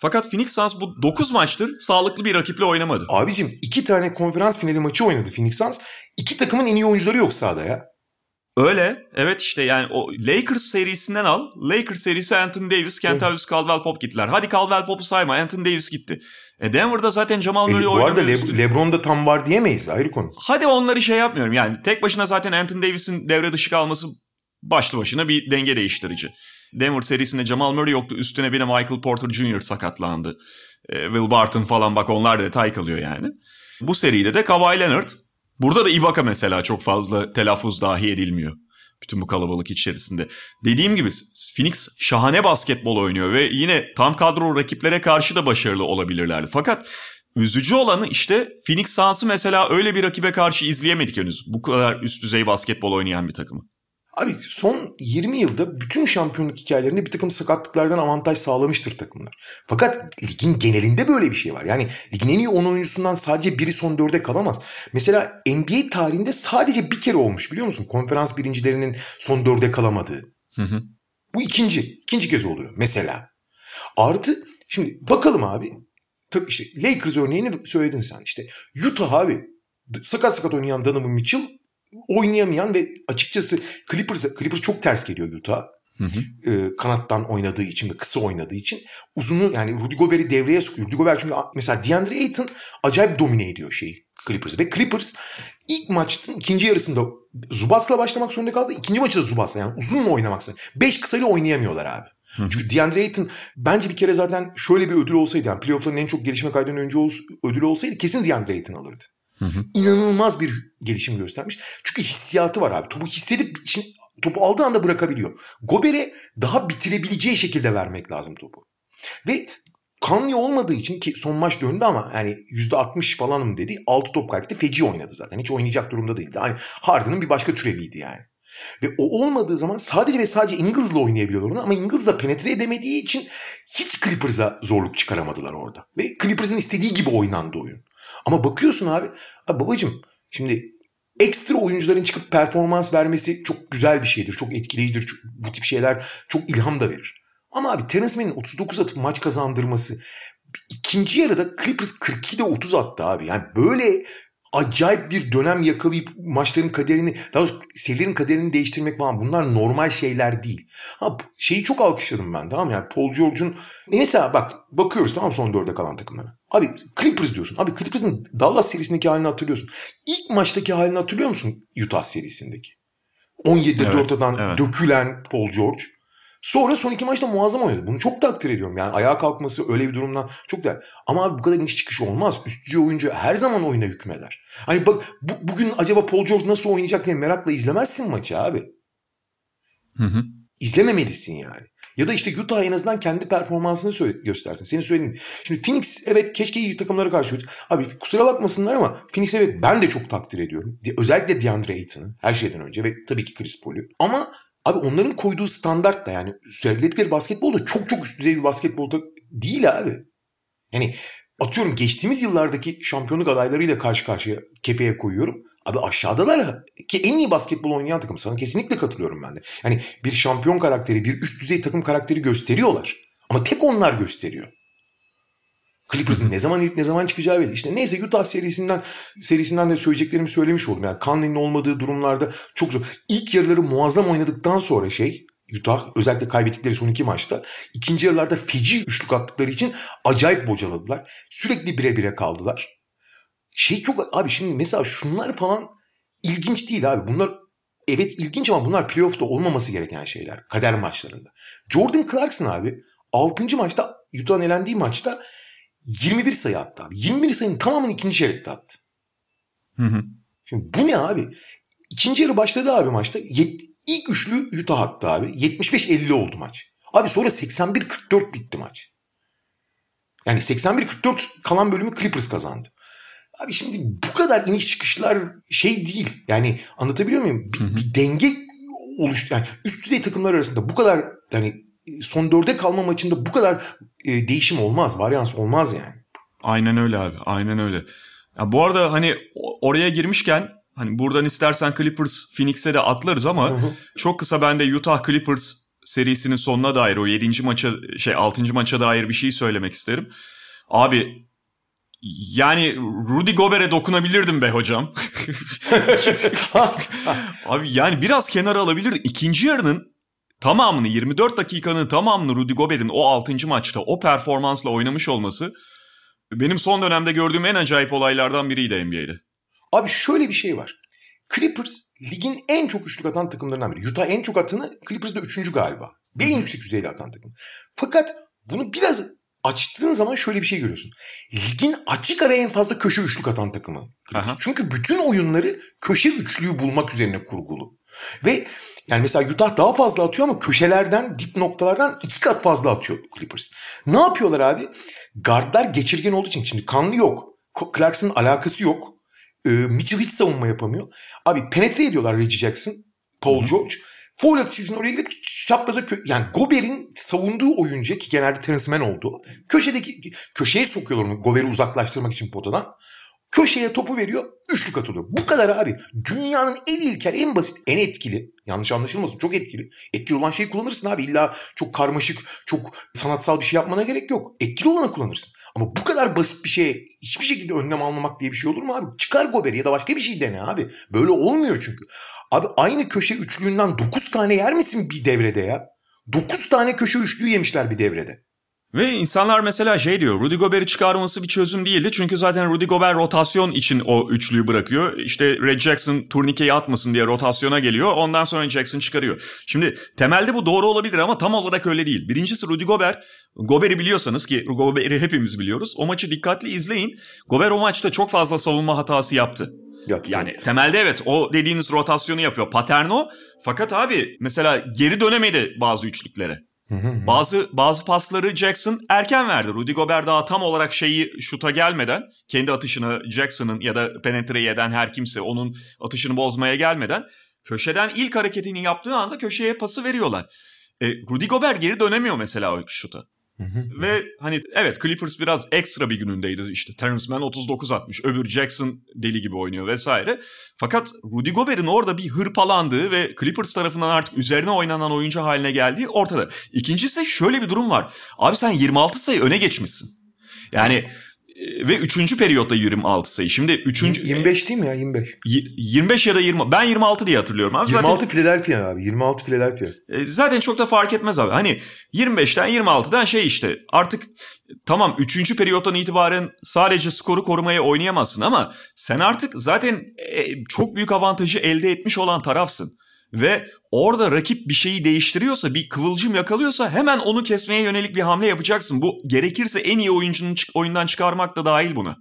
Fakat Phoenix Suns bu 9 maçtır sağlıklı bir rakiple oynamadı. Abicim iki tane konferans finali maçı oynadı Phoenix Suns. İki takımın en iyi oyuncuları yok sahada ya. Öyle. Evet işte yani o Lakers serisinden al. Lakers serisi Anthony Davis, Kentavius Caldwell Pop gittiler. Hadi Caldwell Pop'u sayma. Anthony Davis gitti. E Denver'da zaten Jamal Murray e, Bu arada Le- LeBron da tam var diyemeyiz. Ayrı konu. Hadi onları şey yapmıyorum. Yani tek başına zaten Anthony Davis'in devre dışı kalması başlı başına bir denge değiştirici. Denver serisinde Jamal Murray yoktu. Üstüne bir de Michael Porter Jr. sakatlandı. E, Will Barton falan bak onlar detay kalıyor yani. Bu seride de Kawhi Leonard Burada da Ibaka mesela çok fazla telaffuz dahi edilmiyor. Bütün bu kalabalık içerisinde. Dediğim gibi Phoenix şahane basketbol oynuyor ve yine tam kadro rakiplere karşı da başarılı olabilirlerdi. Fakat üzücü olanı işte Phoenix Suns'ı mesela öyle bir rakibe karşı izleyemedik henüz. Bu kadar üst düzey basketbol oynayan bir takımı. Abi son 20 yılda bütün şampiyonluk hikayelerinde bir takım sakatlıklardan avantaj sağlamıştır takımlar. Fakat ligin genelinde böyle bir şey var. Yani ligin en iyi 10 oyuncusundan sadece biri son 4'e kalamaz. Mesela NBA tarihinde sadece bir kere olmuş biliyor musun? Konferans birincilerinin son 4'e kalamadığı. Hı hı. Bu ikinci. ikinci kez oluyor mesela. Artı şimdi bakalım abi. İşte Lakers örneğini söyledin sen işte. Utah abi sakat sakat oynayan Donovan Mitchell oynayamayan ve açıkçası Clippers, Clippers çok ters geliyor Utah. Hı hı. E, kanattan oynadığı için ve kısa oynadığı için uzunu yani Rudy Gobert'i devreye sokuyor. Rudy Gobert çünkü mesela DeAndre Ayton acayip domine ediyor şeyi Clippers ve Clippers ilk maçın ikinci yarısında Zubats'la başlamak zorunda kaldı. İkinci maçı da Zubats'la yani uzun mu oynamak zorunda. Beş kısayla oynayamıyorlar abi. Hı. Çünkü DeAndre Ayton bence bir kere zaten şöyle bir ödül olsaydı yani playoff'ların en çok gelişme kaydeden önce ödülü olsaydı kesin DeAndre Ayton alırdı. Hı hı. İnanılmaz bir gelişim göstermiş. Çünkü hissiyatı var abi. Topu hissedip için, topu aldığı anda bırakabiliyor. Gober'e daha bitirebileceği şekilde vermek lazım topu. Ve Kanye olmadığı için ki son maç döndü ama yani %60 falanım dedi. 6 top kaybetti. Feci oynadı zaten. Hiç oynayacak durumda değildi. Hani Harden'ın bir başka türeviydi yani. Ve o olmadığı zaman sadece ve sadece Ingles'la oynayabiliyorlar onu ama Ingles da penetre edemediği için hiç Clippers'a zorluk çıkaramadılar orada. Ve Clippers'ın istediği gibi oynandı oyun. Ama bakıyorsun abi, abi babacım şimdi ekstra oyuncuların çıkıp performans vermesi çok güzel bir şeydir. Çok etkileyicidir. Çok, bu tip şeyler çok ilham da verir. Ama abi Terence Mann'in 39 atıp maç kazandırması ikinci yarıda Clippers 42'de 30 attı abi. Yani böyle acayip bir dönem yakalayıp maçların kaderini, daha doğrusu serilerin kaderini değiştirmek falan bunlar normal şeyler değil. Ha şeyi çok alkışladım ben tamam yani Paul George'un mesela bak bakıyoruz tamam son dörde kalan takımlara. Abi Clippers diyorsun. Abi Clippers'ın Dallas serisindeki halini hatırlıyorsun. İlk maçtaki halini hatırlıyor musun Utah serisindeki? 17'de evet, 4'dan evet. dökülen Paul George. Sonra son iki maçta muazzam oynadı. Bunu çok takdir ediyorum. Yani ayağa kalkması öyle bir durumdan çok değerli. Ama abi bu kadar iniş çıkış olmaz. Üst düzey oyuncu her zaman oyuna hükmeder. Hani bak bu, bugün acaba Paul George nasıl oynayacak diye merakla izlemezsin maçı abi. Hı hı. İzlememelisin yani. Ya da işte Utah en azından kendi performansını göstersin. Senin söylediğin. Şimdi Phoenix evet keşke iyi takımlara karşı. Abi kusura bakmasınlar ama Phoenix evet ben de çok takdir ediyorum. Özellikle DeAndre Ayton'ı her şeyden önce ve tabii ki Chris Paul'u. Ama abi onların koyduğu standart da yani söyledikleri basketbol da çok çok üst düzey bir basketbol değil abi. Yani atıyorum geçtiğimiz yıllardaki şampiyonluk adaylarıyla karşı karşıya kefeye koyuyorum. Abi aşağıdalar ki en iyi basketbol oynayan takım. Sana kesinlikle katılıyorum ben de. Yani bir şampiyon karakteri, bir üst düzey takım karakteri gösteriyorlar. Ama tek onlar gösteriyor. Clippers'ın ne zaman ilk ne zaman çıkacağı belli. İşte neyse Utah serisinden serisinden de söyleyeceklerimi söylemiş oldum. Yani Conley'nin olmadığı durumlarda çok zor. İlk yarıları muazzam oynadıktan sonra şey Utah özellikle kaybettikleri son iki maçta ikinci yarılarda feci üçlük attıkları için acayip bocaladılar. Sürekli bire bire kaldılar. Şey çok abi şimdi mesela şunlar falan ilginç değil abi. Bunlar evet ilginç ama bunlar playoff'ta olmaması gereken şeyler. Kader maçlarında. Jordan Clarkson abi 6. maçta Utah'ın elendiği maçta 21 sayı attı abi. 21 sayının tamamını ikinci çeyrekte attı. Hı hı. Şimdi bu ne abi? İkinci yarı başladı abi maçta. Yet, ilk üçlü Utah attı abi. 75-50 oldu maç. Abi sonra 81-44 bitti maç. Yani 81-44 kalan bölümü Clippers kazandı. Abi şimdi bu kadar iniş çıkışlar şey değil. Yani anlatabiliyor muyum? Bir, bir denge oluştu. Yani üst düzey takımlar arasında bu kadar yani son dörde kalma maçında bu kadar e, değişim olmaz. Varyans olmaz yani. Aynen öyle abi. Aynen öyle. Ya bu arada hani oraya girmişken hani buradan istersen Clippers Phoenix'e de atlarız ama hı hı. çok kısa ben de Utah Clippers serisinin sonuna dair o 7. maça şey 6. maça dair bir şey söylemek isterim. Abi yani Rudy Gobert'e dokunabilirdim be hocam. <laughs> Abi yani biraz kenara alabilirdim. İkinci yarının tamamını 24 dakikanın tamamını Rudy Gobert'in o 6. maçta o performansla oynamış olması benim son dönemde gördüğüm en acayip olaylardan biriydi NBA'de. Abi şöyle bir şey var. Clippers ligin en çok üçlük atan takımlarından biri. Utah en çok atanı Clippers de üçüncü galiba. Bir en yüksek düzeyde atan takım. Fakat bunu biraz açtığın zaman şöyle bir şey görüyorsun. Ligin açık ara en fazla köşe üçlük atan takımı. Aha. Çünkü bütün oyunları köşe üçlüyü bulmak üzerine kurgulu. Ve yani mesela Utah daha fazla atıyor ama köşelerden, dip noktalardan iki kat fazla atıyor Clippers. Ne yapıyorlar abi? Guardlar geçirgen olduğu için. Şimdi kanlı yok. Clarkson'ın alakası yok. Ee, Mitchell hiç savunma yapamıyor. Abi penetre ediyorlar Reggie Jackson, Paul Hı-hı. George. Foul atışının oraya gidip çapraza kö- yani Gober'in savunduğu oyuncu ki genelde Terence Mann oldu. Köşedeki köşeye sokuyorlar onu Gober'i uzaklaştırmak için potadan. Köşeye topu veriyor, üçlük atılıyor. Bu kadar abi. Dünyanın en ilkel, en basit, en etkili. Yanlış anlaşılmasın çok etkili. Etkili olan şeyi kullanırsın abi. İlla çok karmaşık, çok sanatsal bir şey yapmana gerek yok. Etkili olanı kullanırsın. Ama bu kadar basit bir şeye hiçbir şekilde önlem almamak diye bir şey olur mu abi? Çıkar Gober'i ya da başka bir şey dene abi. Böyle olmuyor çünkü. Abi aynı köşe üçlüğünden 9 tane yer misin bir devrede ya? 9 tane köşe üçlüğü yemişler bir devrede. Ve insanlar mesela şey diyor Rudy Gobert'i çıkarması bir çözüm değildi. Çünkü zaten Rudy Gobert rotasyon için o üçlüyü bırakıyor. İşte Red Jackson turnikeyi atmasın diye rotasyona geliyor. Ondan sonra Jackson çıkarıyor. Şimdi temelde bu doğru olabilir ama tam olarak öyle değil. Birincisi Rudy Gobert. Gobert'i biliyorsanız ki Gobert'i hepimiz biliyoruz. O maçı dikkatli izleyin. Gobert o maçta çok fazla savunma hatası yaptı. Yaptı. Yani temelde evet o dediğiniz rotasyonu yapıyor. Patern o. Fakat abi mesela geri dönemedi bazı üçlüklere. Bazı bazı pasları Jackson erken verdi. Rudy Gobert daha tam olarak şeyi şuta gelmeden kendi atışını Jackson'ın ya da penetre eden her kimse onun atışını bozmaya gelmeden köşeden ilk hareketini yaptığı anda köşeye pası veriyorlar. E, Rudy Gobert geri dönemiyor mesela o şuta. Ve hani evet Clippers biraz ekstra bir günündeydi işte Terence Mann 39 atmış öbür Jackson deli gibi oynuyor vesaire. Fakat Rudy Gobert'in orada bir hırpalandığı ve Clippers tarafından artık üzerine oynanan oyuncu haline geldiği ortada. İkincisi şöyle bir durum var. Abi sen 26 sayı öne geçmişsin. Yani ve 3. periyotta 26 sayı. Şimdi 3. 25 değil mi ya 25? 25 ya da 20. Ben 26 diye hatırlıyorum abi. 26 zaten, Philadelphia abi. 26 Philadelphia. E, zaten çok da fark etmez abi. Hani 25'ten 26'dan şey işte artık tamam 3. periyottan itibaren sadece skoru korumaya oynayamazsın ama sen artık zaten e, çok büyük avantajı elde etmiş olan tarafsın. Ve orada rakip bir şeyi değiştiriyorsa, bir kıvılcım yakalıyorsa hemen onu kesmeye yönelik bir hamle yapacaksın. Bu gerekirse en iyi oyuncunun oyundan çıkarmak da dahil buna.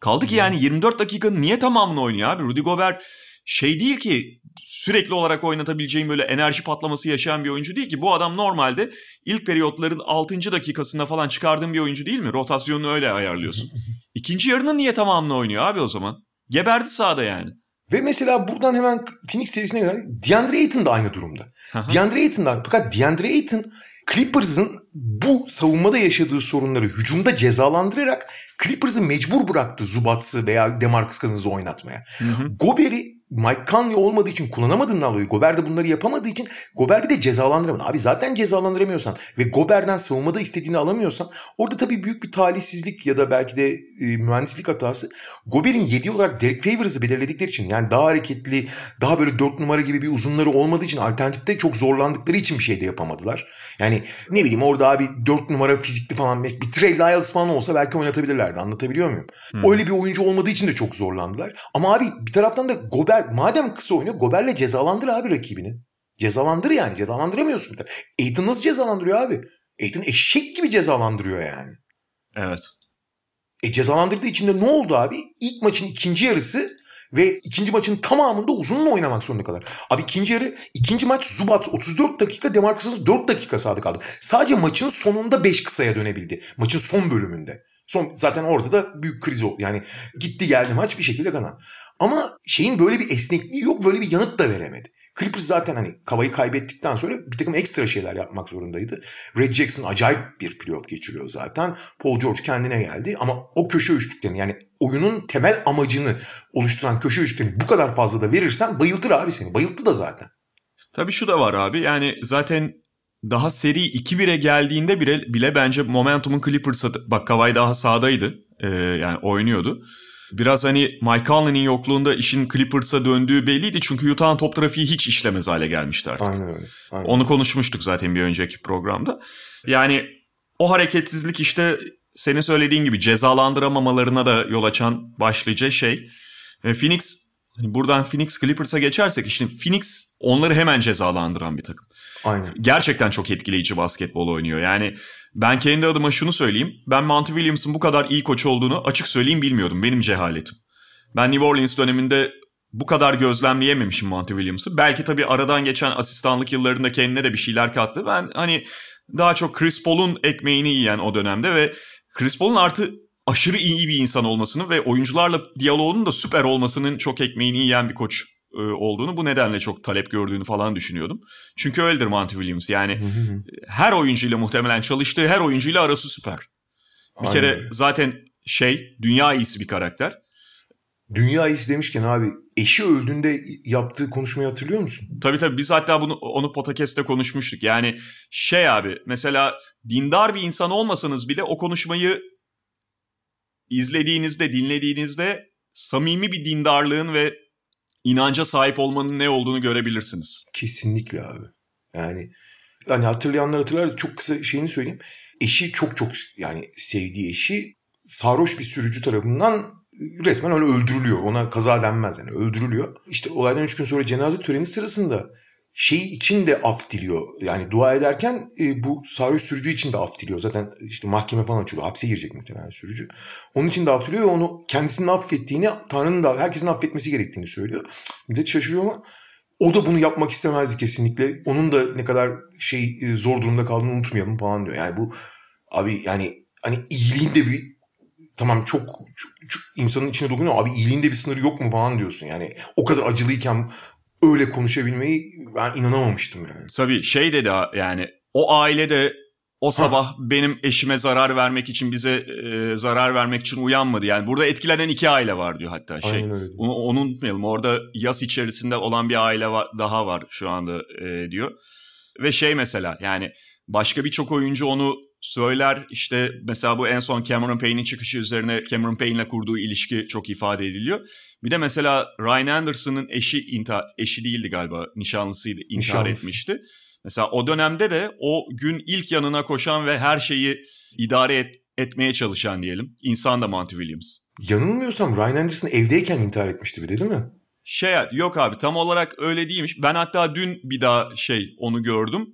Kaldı ki yani 24 dakikanın niye tamamını oynuyor abi? Rudy Gobert şey değil ki sürekli olarak oynatabileceğim böyle enerji patlaması yaşayan bir oyuncu değil ki. Bu adam normalde ilk periyotların 6. dakikasında falan çıkardığın bir oyuncu değil mi? Rotasyonunu öyle ayarlıyorsun. İkinci yarının niye tamamını oynuyor abi o zaman? Geberdi sahada yani. Ve mesela buradan hemen Phoenix serisine göre DeAndre Ayton da aynı durumda. DeAndre Ayton da fakat DeAndre Ayton Clippers'ın bu savunmada yaşadığı sorunları hücumda cezalandırarak Clippers'ı mecbur bıraktı Zubats'ı veya Demarcus Cousins'ı oynatmaya. Gober'i Mike Conley olmadığı için kullanamadığından dolayı Gobert de bunları yapamadığı için Gobert'i de cezalandıramadı. Abi zaten cezalandıramıyorsan ve Gobert'den savunmada istediğini alamıyorsan orada tabii büyük bir talihsizlik ya da belki de e, mühendislik hatası. Gobert'in 7 olarak Derek Favors'ı belirledikleri için yani daha hareketli, daha böyle 4 numara gibi bir uzunları olmadığı için alternatifte çok zorlandıkları için bir şey de yapamadılar. Yani ne bileyim orada abi 4 numara fizikli falan bir Trey Lyles falan olsa belki oynatabilirlerdi. Anlatabiliyor muyum? Hmm. Öyle bir oyuncu olmadığı için de çok zorlandılar. Ama abi bir taraftan da Gobert madem kısa oynuyor Gober'le cezalandır abi rakibini. Cezalandır yani cezalandıramıyorsun. Aiton nasıl cezalandırıyor abi? Aiton eşek gibi cezalandırıyor yani. Evet. E cezalandırdığı için de ne oldu abi? İlk maçın ikinci yarısı ve ikinci maçın tamamında uzunla oynamak zorunda kalır. Abi ikinci yarı, ikinci maç Zubat 34 dakika, Demarcus 4 dakika sağda kaldı. Sadece maçın sonunda 5 kısaya dönebildi. Maçın son bölümünde. Son zaten orada da büyük kriz oldu. Yani gitti geldi maç bir şekilde kanan. Ama şeyin böyle bir esnekliği yok. Böyle bir yanıt da veremedi. Clippers zaten hani kavayı kaybettikten sonra bir takım ekstra şeyler yapmak zorundaydı. Red Jackson acayip bir playoff geçiriyor zaten. Paul George kendine geldi ama o köşe üçlüklerini yani oyunun temel amacını oluşturan köşe üçlüklerini bu kadar fazla da verirsen bayıltır abi seni. Bayılttı da zaten. Tabii şu da var abi yani zaten daha seri 2-1'e geldiğinde bile, bile bence momentumun Clippers'a bak Kawhi daha sağdaydı ee, yani oynuyordu. Biraz hani Mike Conley'nin yokluğunda işin Clippers'a döndüğü belliydi çünkü Utah'ın top trafiği hiç işlemez hale gelmişti artık. Aynen öyle. Aynen. Onu konuşmuştuk zaten bir önceki programda. Yani o hareketsizlik işte senin söylediğin gibi cezalandıramamalarına da yol açan başlıca şey. Phoenix Hani buradan Phoenix Clippers'a geçersek işte Phoenix onları hemen cezalandıran bir takım. Aynen. Gerçekten çok etkileyici basketbol oynuyor. Yani ben kendi adıma şunu söyleyeyim. Ben Monty Williams'ın bu kadar iyi koç olduğunu açık söyleyeyim bilmiyordum. Benim cehaletim. Ben New Orleans döneminde bu kadar gözlemleyememişim Monty Williams'ı. Belki tabii aradan geçen asistanlık yıllarında kendine de bir şeyler kattı. Ben hani daha çok Chris Paul'un ekmeğini yiyen o dönemde ve Chris Paul'un artı aşırı iyi bir insan olmasını ve oyuncularla diyaloğunun da süper olmasının çok ekmeğini yiyen bir koç e, olduğunu bu nedenle çok talep gördüğünü falan düşünüyordum. Çünkü öyledir Monty Williams yani her oyuncuyla muhtemelen çalıştığı her oyuncuyla arası süper. Bir Aynen. kere zaten şey dünya iyisi bir karakter. Dünya iyisi demişken abi eşi öldüğünde yaptığı konuşmayı hatırlıyor musun? Tabii tabii biz hatta bunu onu podcast'te konuşmuştuk. Yani şey abi mesela dindar bir insan olmasanız bile o konuşmayı izlediğinizde, dinlediğinizde samimi bir dindarlığın ve inanca sahip olmanın ne olduğunu görebilirsiniz. Kesinlikle abi. Yani hani hatırlayanlar hatırlar çok kısa şeyini söyleyeyim. Eşi çok çok yani sevdiği eşi sarhoş bir sürücü tarafından resmen öyle öldürülüyor. Ona kaza denmez yani öldürülüyor. İşte olaydan üç gün sonra cenaze töreni sırasında şey için de af diliyor. Yani dua ederken e, bu sarhoş sürücü için de af diliyor. Zaten işte mahkeme falan açılıyor. Hapse girecek muhtemelen sürücü. Onun için de af diliyor ve onu kendisinin affettiğini, Tanrı'nın da herkesin affetmesi gerektiğini söylüyor. Millet şaşırıyor ama o da bunu yapmak istemezdi kesinlikle. Onun da ne kadar şey e, zor durumda kaldığını unutmayalım falan diyor. Yani bu abi yani hani iyiliğin de bir tamam çok, çok, çok insanın içine dokunuyor. Abi iyiliğin de bir sınırı yok mu falan diyorsun. Yani o kadar acılıyken öyle konuşabilmeyi ben inanamamıştım yani. Tabii şey dedi yani o aile de o sabah ha. benim eşime zarar vermek için bize e, zarar vermek için uyanmadı. Yani burada etkilenen iki aile var diyor hatta şey. Onu, onu unutmayalım. Orada yas içerisinde olan bir aile var, daha var şu anda e, diyor. Ve şey mesela yani başka birçok oyuncu onu söyler. İşte mesela bu en son Cameron Payne'in çıkışı üzerine Cameron Payne'le kurduğu ilişki çok ifade ediliyor. Bir de mesela Ryan Anderson'ın eşi intihar, eşi değildi galiba nişanlısıydı intihar Nişanlısı. etmişti. Mesela o dönemde de o gün ilk yanına koşan ve her şeyi idare et, etmeye çalışan diyelim. insan da Monty Williams. Yanılmıyorsam Ryan Anderson evdeyken intihar etmişti bir de değil mi? Şey yok abi tam olarak öyle değilmiş. Ben hatta dün bir daha şey onu gördüm.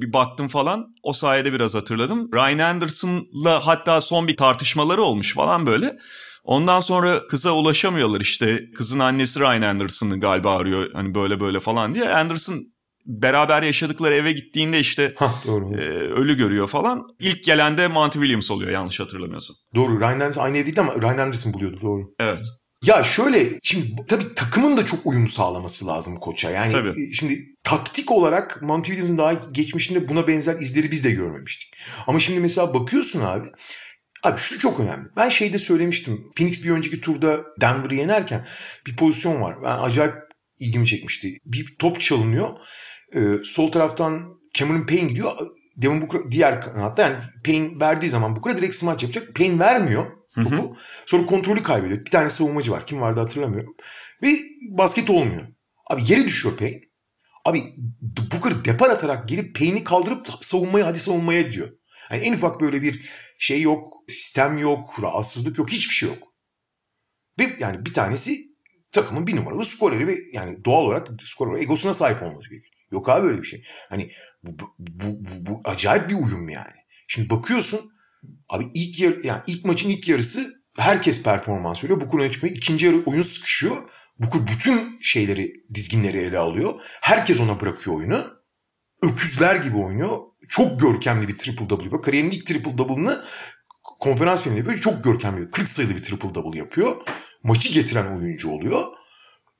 Bir baktım falan. O sayede biraz hatırladım. Ryan Anderson'la hatta son bir tartışmaları olmuş falan böyle. Ondan sonra kıza ulaşamıyorlar işte. Kızın annesi Ryan Anderson'ı galiba arıyor hani böyle böyle falan diye. Anderson beraber yaşadıkları eve gittiğinde işte Hah, doğru. e, ölü görüyor falan. İlk gelen de Monty Williams oluyor yanlış hatırlamıyorsam. Doğru. Ryan Anderson aynı ev değildi ama Ryan Anderson buluyordu doğru. Evet. Ya şöyle şimdi tabii takımın da çok uyum sağlaması lazım koça. Yani Tabii. e, şimdi taktik olarak Williams'ın daha geçmişinde buna benzer izleri biz de görmemiştik. Ama şimdi mesela bakıyorsun abi. Abi şu çok önemli. Ben şeyde söylemiştim. Phoenix bir önceki turda Denver'ı yenerken bir pozisyon var. Ben acayip ilgimi çekmişti. Bir top çalınıyor. Ee, sol taraftan Cameron Payne gidiyor. Devin Booker diğer kanatta yani Payne verdiği zaman Booker'a direkt smaç yapacak. Payne vermiyor topu. Sonra kontrolü kaybediyor. Bir tane savunmacı var. Kim vardı hatırlamıyorum. Ve basket olmuyor. Abi yere düşüyor Payne. Abi Booker depar atarak gelip Payne'i kaldırıp savunmaya hadi savunmaya diyor. Yani en ufak böyle bir şey yok, sistem yok, rahatsızlık yok, hiçbir şey yok. Ve yani bir tanesi takımın bir numaralı skoreri ve yani doğal olarak skorer egosuna sahip olması gerekiyor. Yok abi öyle bir şey. Hani bu, bu, bu, bu acayip bir uyum yani. Şimdi bakıyorsun abi ilk yer, yani ilk maçın ilk yarısı herkes performans veriyor. Öne çıkmıyor. İkinci yarı oyun sıkışıyor. Booker bütün şeyleri, dizginleri ele alıyor. Herkes ona bırakıyor oyunu. Öküzler gibi oynuyor. Çok görkemli bir triple double yapıyor. Kariyerinin ilk triple double'ını konferans finali yapıyor. Çok görkemli. 40 sayılı bir triple double yapıyor. Maçı getiren oyuncu oluyor.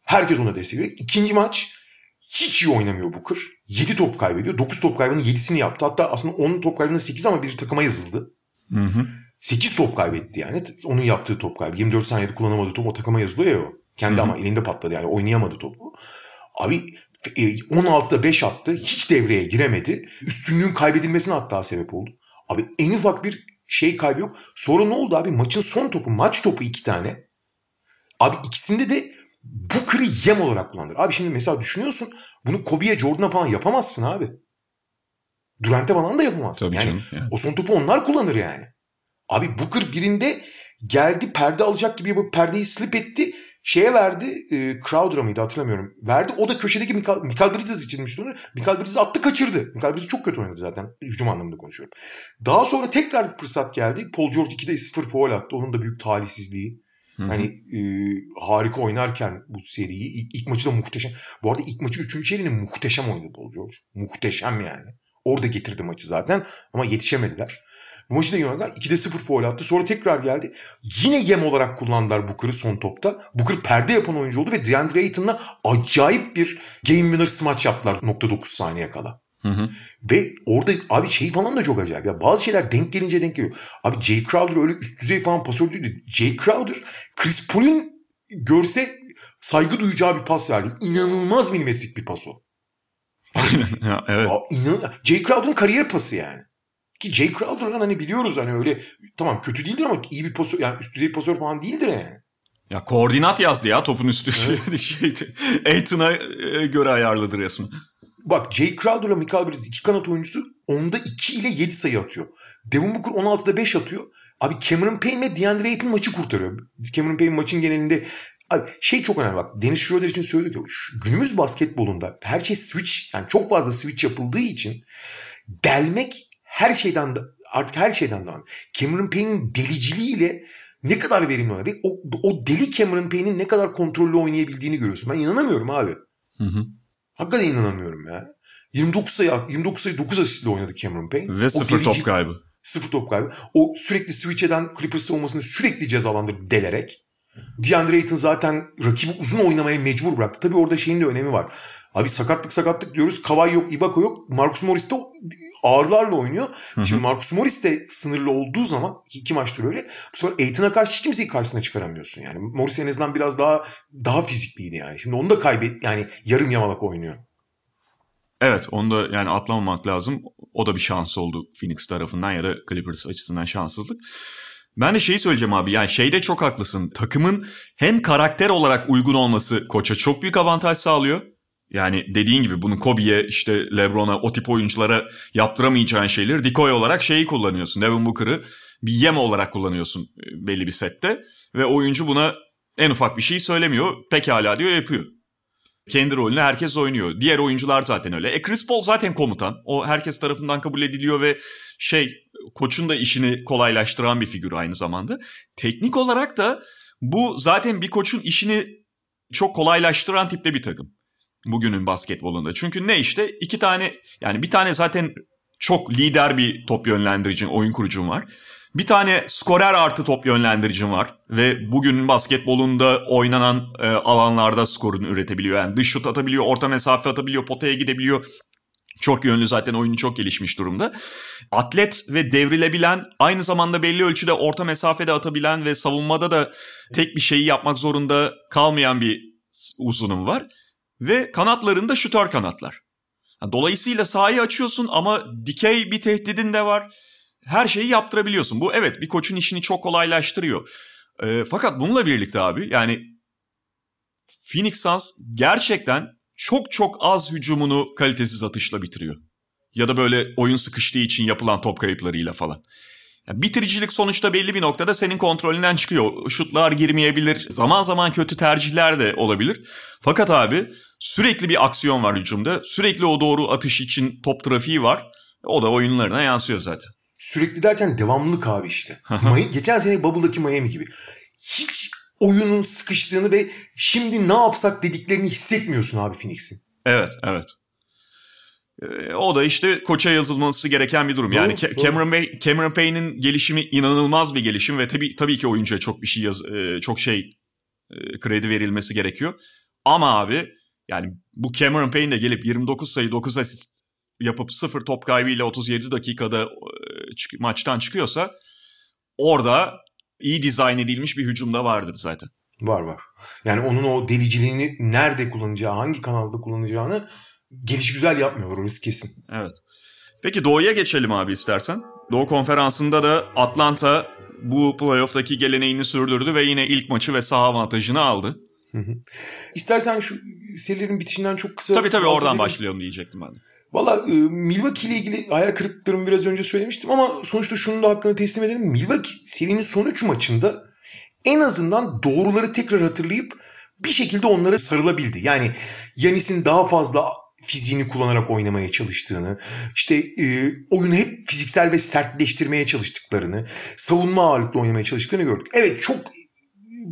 Herkes ona destek veriyor. İkinci maç hiç iyi oynamıyor Booker. 7 top kaybediyor. 9 top kaybının 7'sini yaptı. Hatta aslında 10 top kaybının 8 ama bir takıma yazıldı. Hı hı. 8 top kaybetti yani. Onun yaptığı top kaybı. 24 saniyede kullanamadığı top o takıma yazılıyor ya o. Kendi ama elinde patladı yani oynayamadı topu. Abi e, 16'da 5 attı. Hiç devreye giremedi. Üstünlüğün kaybedilmesine hatta sebep oldu. Abi en ufak bir şey kaybı yok. Sonra ne oldu abi? Maçın son topu, maç topu iki tane. Abi ikisinde de Booker'ı yem olarak kullandı. Abi şimdi mesela düşünüyorsun bunu Kobe'ye Jordan'a falan yapamazsın abi. Durant'e falan da yapamazsın. Tabii yani, canım, yani. O son topu onlar kullanır yani. Abi Booker birinde geldi perde alacak gibi yapıp perdeyi slip etti. Şeye verdi e, Crowder'a mıydı hatırlamıyorum. Verdi o da köşedeki Michael, Michael Bridges içinmişti onu. Michael Bridges attı kaçırdı. Michael Bridges çok kötü oynadı zaten. Hücum anlamında konuşuyorum. Daha sonra tekrar bir fırsat geldi. Paul George 2'de 0 foul attı. Onun da büyük talihsizliği. Hani e, harika oynarken bu seriyi ilk, ilk maçı da muhteşem. Bu arada ilk maçın 3. çeyreğini muhteşem oynadı Paul George. Muhteşem yani. Orada getirdi maçı zaten ama yetişemediler. Bu maçı da Yunanistan 2'de 0 foul attı. Sonra tekrar geldi. Yine yem olarak kullandılar Booker'ı son topta. Booker perde yapan oyuncu oldu ve DeAndre Ayton'la acayip bir game winner smaç yaptılar nokta 9 saniye kala. Hı hı. Ve orada abi şey falan da çok acayip. Ya bazı şeyler denk gelince denk geliyor. Abi Jay Crowder öyle üst düzey falan pasör değildi. Jay Crowder Chris Paul'un görse saygı duyacağı bir pas verdi. İnanılmaz milimetrik bir pas o. <laughs> Ya, evet. Ya, inan Jay Crowder'ın kariyer pası yani. Ki Jay Crowder'dan hani biliyoruz hani öyle tamam kötü değildir ama iyi bir pasör yani üst düzey pasör falan değildir yani. Ya koordinat yazdı ya topun üstü <laughs> şeydi. Aiton'a e, göre ayarladı resmen. Bak Jay Crowder'la Michael Bridges iki kanat oyuncusu onda 2 ile 7 sayı atıyor. Devin Booker 16'da 5 atıyor. Abi Cameron Payne ve DeAndre Ayton maçı kurtarıyor. Cameron Payne maçın genelinde Abi şey çok önemli bak. Dennis Schroeder için söyledik ya. şu Günümüz basketbolunda her şey switch yani çok fazla switch yapıldığı için delmek her şeyden artık her şeyden daha. Cameron Payne'in deliciliğiyle ne kadar verimli. Ve o, o deli Cameron Payne'in ne kadar kontrollü oynayabildiğini görüyorsun. Ben inanamıyorum abi. Hı hı. Hakikaten inanamıyorum ya. 29 sayı 29 sayı 9 asistle oynadı Cameron Payne. Ve O sıfır top delici- kaybı. Sıfır top kaybı. O sürekli switch eden Clippers olmasını sürekli cezalandırdı delerek. DeAndre Ayton zaten rakibi uzun oynamaya mecbur bıraktı. Tabii orada şeyin de önemi var. Abi sakatlık sakatlık diyoruz. Kawhi yok, Ibaka yok. Marcus Morris de ağırlarla oynuyor. Şimdi Marcus Morris de sınırlı olduğu zaman iki, maçtır öyle. Bu sefer Ayton'a karşı hiç kimseyi karşısına çıkaramıyorsun yani. Morris en azından biraz daha daha fizikliydi yani. Şimdi onu da kaybet yani yarım yamalak oynuyor. Evet onu da yani atlamamak lazım. O da bir şans oldu Phoenix tarafından ya da Clippers açısından şanssızlık. Ben de şeyi söyleyeceğim abi yani şeyde çok haklısın. Takımın hem karakter olarak uygun olması koça çok büyük avantaj sağlıyor. Yani dediğin gibi bunu Kobe'ye işte Lebron'a o tip oyunculara yaptıramayacağın şeyleri decoy olarak şeyi kullanıyorsun. Devin Booker'ı bir yem olarak kullanıyorsun e, belli bir sette. Ve oyuncu buna en ufak bir şey söylemiyor. Pekala diyor yapıyor. Kendi rolünü herkes oynuyor. Diğer oyuncular zaten öyle. E Chris Paul zaten komutan. O herkes tarafından kabul ediliyor ve şey koçun da işini kolaylaştıran bir figür aynı zamanda. Teknik olarak da bu zaten bir koçun işini çok kolaylaştıran tipte bir takım. Bugünün basketbolunda. Çünkü ne işte iki tane yani bir tane zaten çok lider bir top yönlendiricin, oyun kurucun var. Bir tane skorer artı top yönlendiricin var ve bugünün basketbolunda oynanan e, alanlarda skorunu üretebiliyor. Yani dış şut atabiliyor, orta mesafe atabiliyor, potaya gidebiliyor. Çok yönlü zaten oyunu çok gelişmiş durumda. Atlet ve devrilebilen, aynı zamanda belli ölçüde orta mesafede atabilen ve savunmada da tek bir şeyi yapmak zorunda kalmayan bir uzunum var. Ve kanatlarında şutör kanatlar. Dolayısıyla sahayı açıyorsun ama dikey bir tehdidin de var. Her şeyi yaptırabiliyorsun. Bu evet bir koçun işini çok kolaylaştırıyor. E, fakat bununla birlikte abi yani Phoenix Suns gerçekten çok çok az hücumunu kalitesiz atışla bitiriyor. Ya da böyle oyun sıkıştığı için yapılan top kayıplarıyla falan. Yani bitiricilik sonuçta belli bir noktada senin kontrolünden çıkıyor. Şutlar girmeyebilir. Zaman zaman kötü tercihler de olabilir. Fakat abi sürekli bir aksiyon var hücumda. Sürekli o doğru atış için top trafiği var. O da oyunlarına yansıyor zaten. Sürekli derken devamlılık abi işte. May- Geçen sene Bubble'daki Miami gibi. Hiç oyunun sıkıştığını ve şimdi ne yapsak dediklerini hissetmiyorsun abi Phoenix'in. Evet, evet. Ee, o da işte koça yazılması gereken bir durum. Doğru, yani doğru. Cameron Bay, Cameron Payne'in gelişimi inanılmaz bir gelişim ve tabii tabii ki oyuncuya çok bir şey yaz, e, çok şey e, kredi verilmesi gerekiyor. Ama abi yani bu Cameron Payne de gelip 29 sayı 9 asist yapıp 0 top kaybıyla 37 dakikada çık- maçtan çıkıyorsa orada iyi dizayn edilmiş bir hücumda vardır zaten. Var var. Yani onun o deliciliğini nerede kullanacağı, hangi kanalda kullanacağını geliş güzel yapmıyorlar orası kesin. Evet. Peki Doğu'ya geçelim abi istersen. Doğu konferansında da Atlanta bu playoff'taki geleneğini sürdürdü ve yine ilk maçı ve saha avantajını aldı. İstersen şu serilerin bitişinden çok kısa... Tabii tabii oradan başlayalım diyecektim ben. Valla e, Milwaukee ile ilgili hayal kırıklıklarımı biraz önce söylemiştim ama sonuçta şunun da hakkını teslim edelim. Milwaukee serinin son 3 maçında en azından doğruları tekrar hatırlayıp bir şekilde onlara sarılabildi. Yani Yanis'in daha fazla fiziğini kullanarak oynamaya çalıştığını, işte e, oyunu hep fiziksel ve sertleştirmeye çalıştıklarını, savunma ağırlıklı oynamaya çalıştıklarını gördük. Evet çok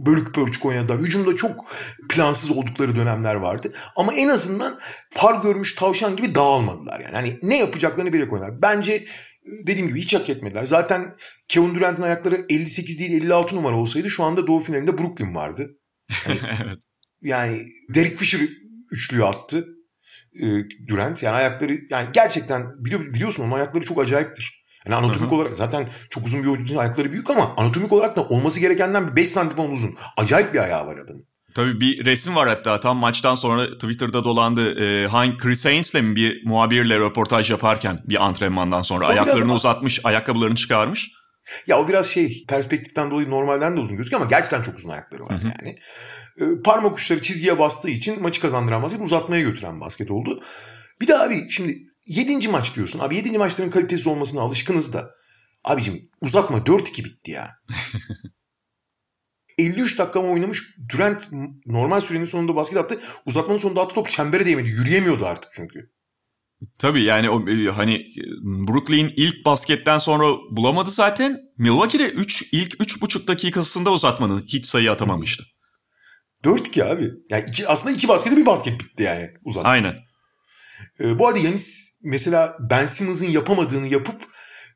bölük pörçük oynadılar. Hücumda çok plansız oldukları dönemler vardı. Ama en azından far görmüş tavşan gibi dağılmadılar. Yani hani ne yapacaklarını bilerek oynar. Bence e, dediğim gibi hiç hak etmediler. Zaten Kevin Durant'ın ayakları 58 değil 56 numara olsaydı şu anda Doğu finalinde Brooklyn vardı. <laughs> evet. Yani Derek Fisher üçlüyü attı. e, Durant yani ayakları yani gerçekten biliyor, biliyorsun onun ayakları çok acayiptir. Yani anatomik Hı hı. olarak zaten çok uzun bir oyuncu için ayakları büyük ama anatomik olarak da olması gerekenden bir 5 santim uzun. Acayip bir ayağı var adamın. Tabii bir resim var hatta tam maçtan sonra Twitter'da dolandı. Ee, Hank Chris Haynes'le mi bir muhabirle röportaj yaparken bir antrenmandan sonra O biraz ayaklarını ama- uzatmış, ayakkabılarını çıkarmış. Ya o biraz şey perspektiften dolayı normalden de uzun gözüküyor ama gerçekten çok uzun ayakları var Hı hı. yani. Ee, parmak uçları çizgiye bastığı için maçı kazandıran basket uzatmaya götüren basket oldu. Bir de abi şimdi 7. maç diyorsun. Abi 7. maçların kalitesiz olmasına alışkınız da. Abicim uzatma 4-2 bitti ya. <laughs> 53 dakika mı oynamış Durant normal sürenin sonunda basket attı. Uzatmanın sonunda attı top çembere değmedi. Yürüyemiyordu artık çünkü. Tabii yani o e, hani e, Brooklyn ilk basketten sonra bulamadı zaten. Milwaukee'de 3 ilk 3,5 dakikasında uzatmanın hiç sayı atamamıştı. 4-2 abi. Yani iki, aslında iki baskette bir basket bitti yani uzatma. Aynen. Ee, bu arada Yanis mesela Ben Simmons'ın yapamadığını yapıp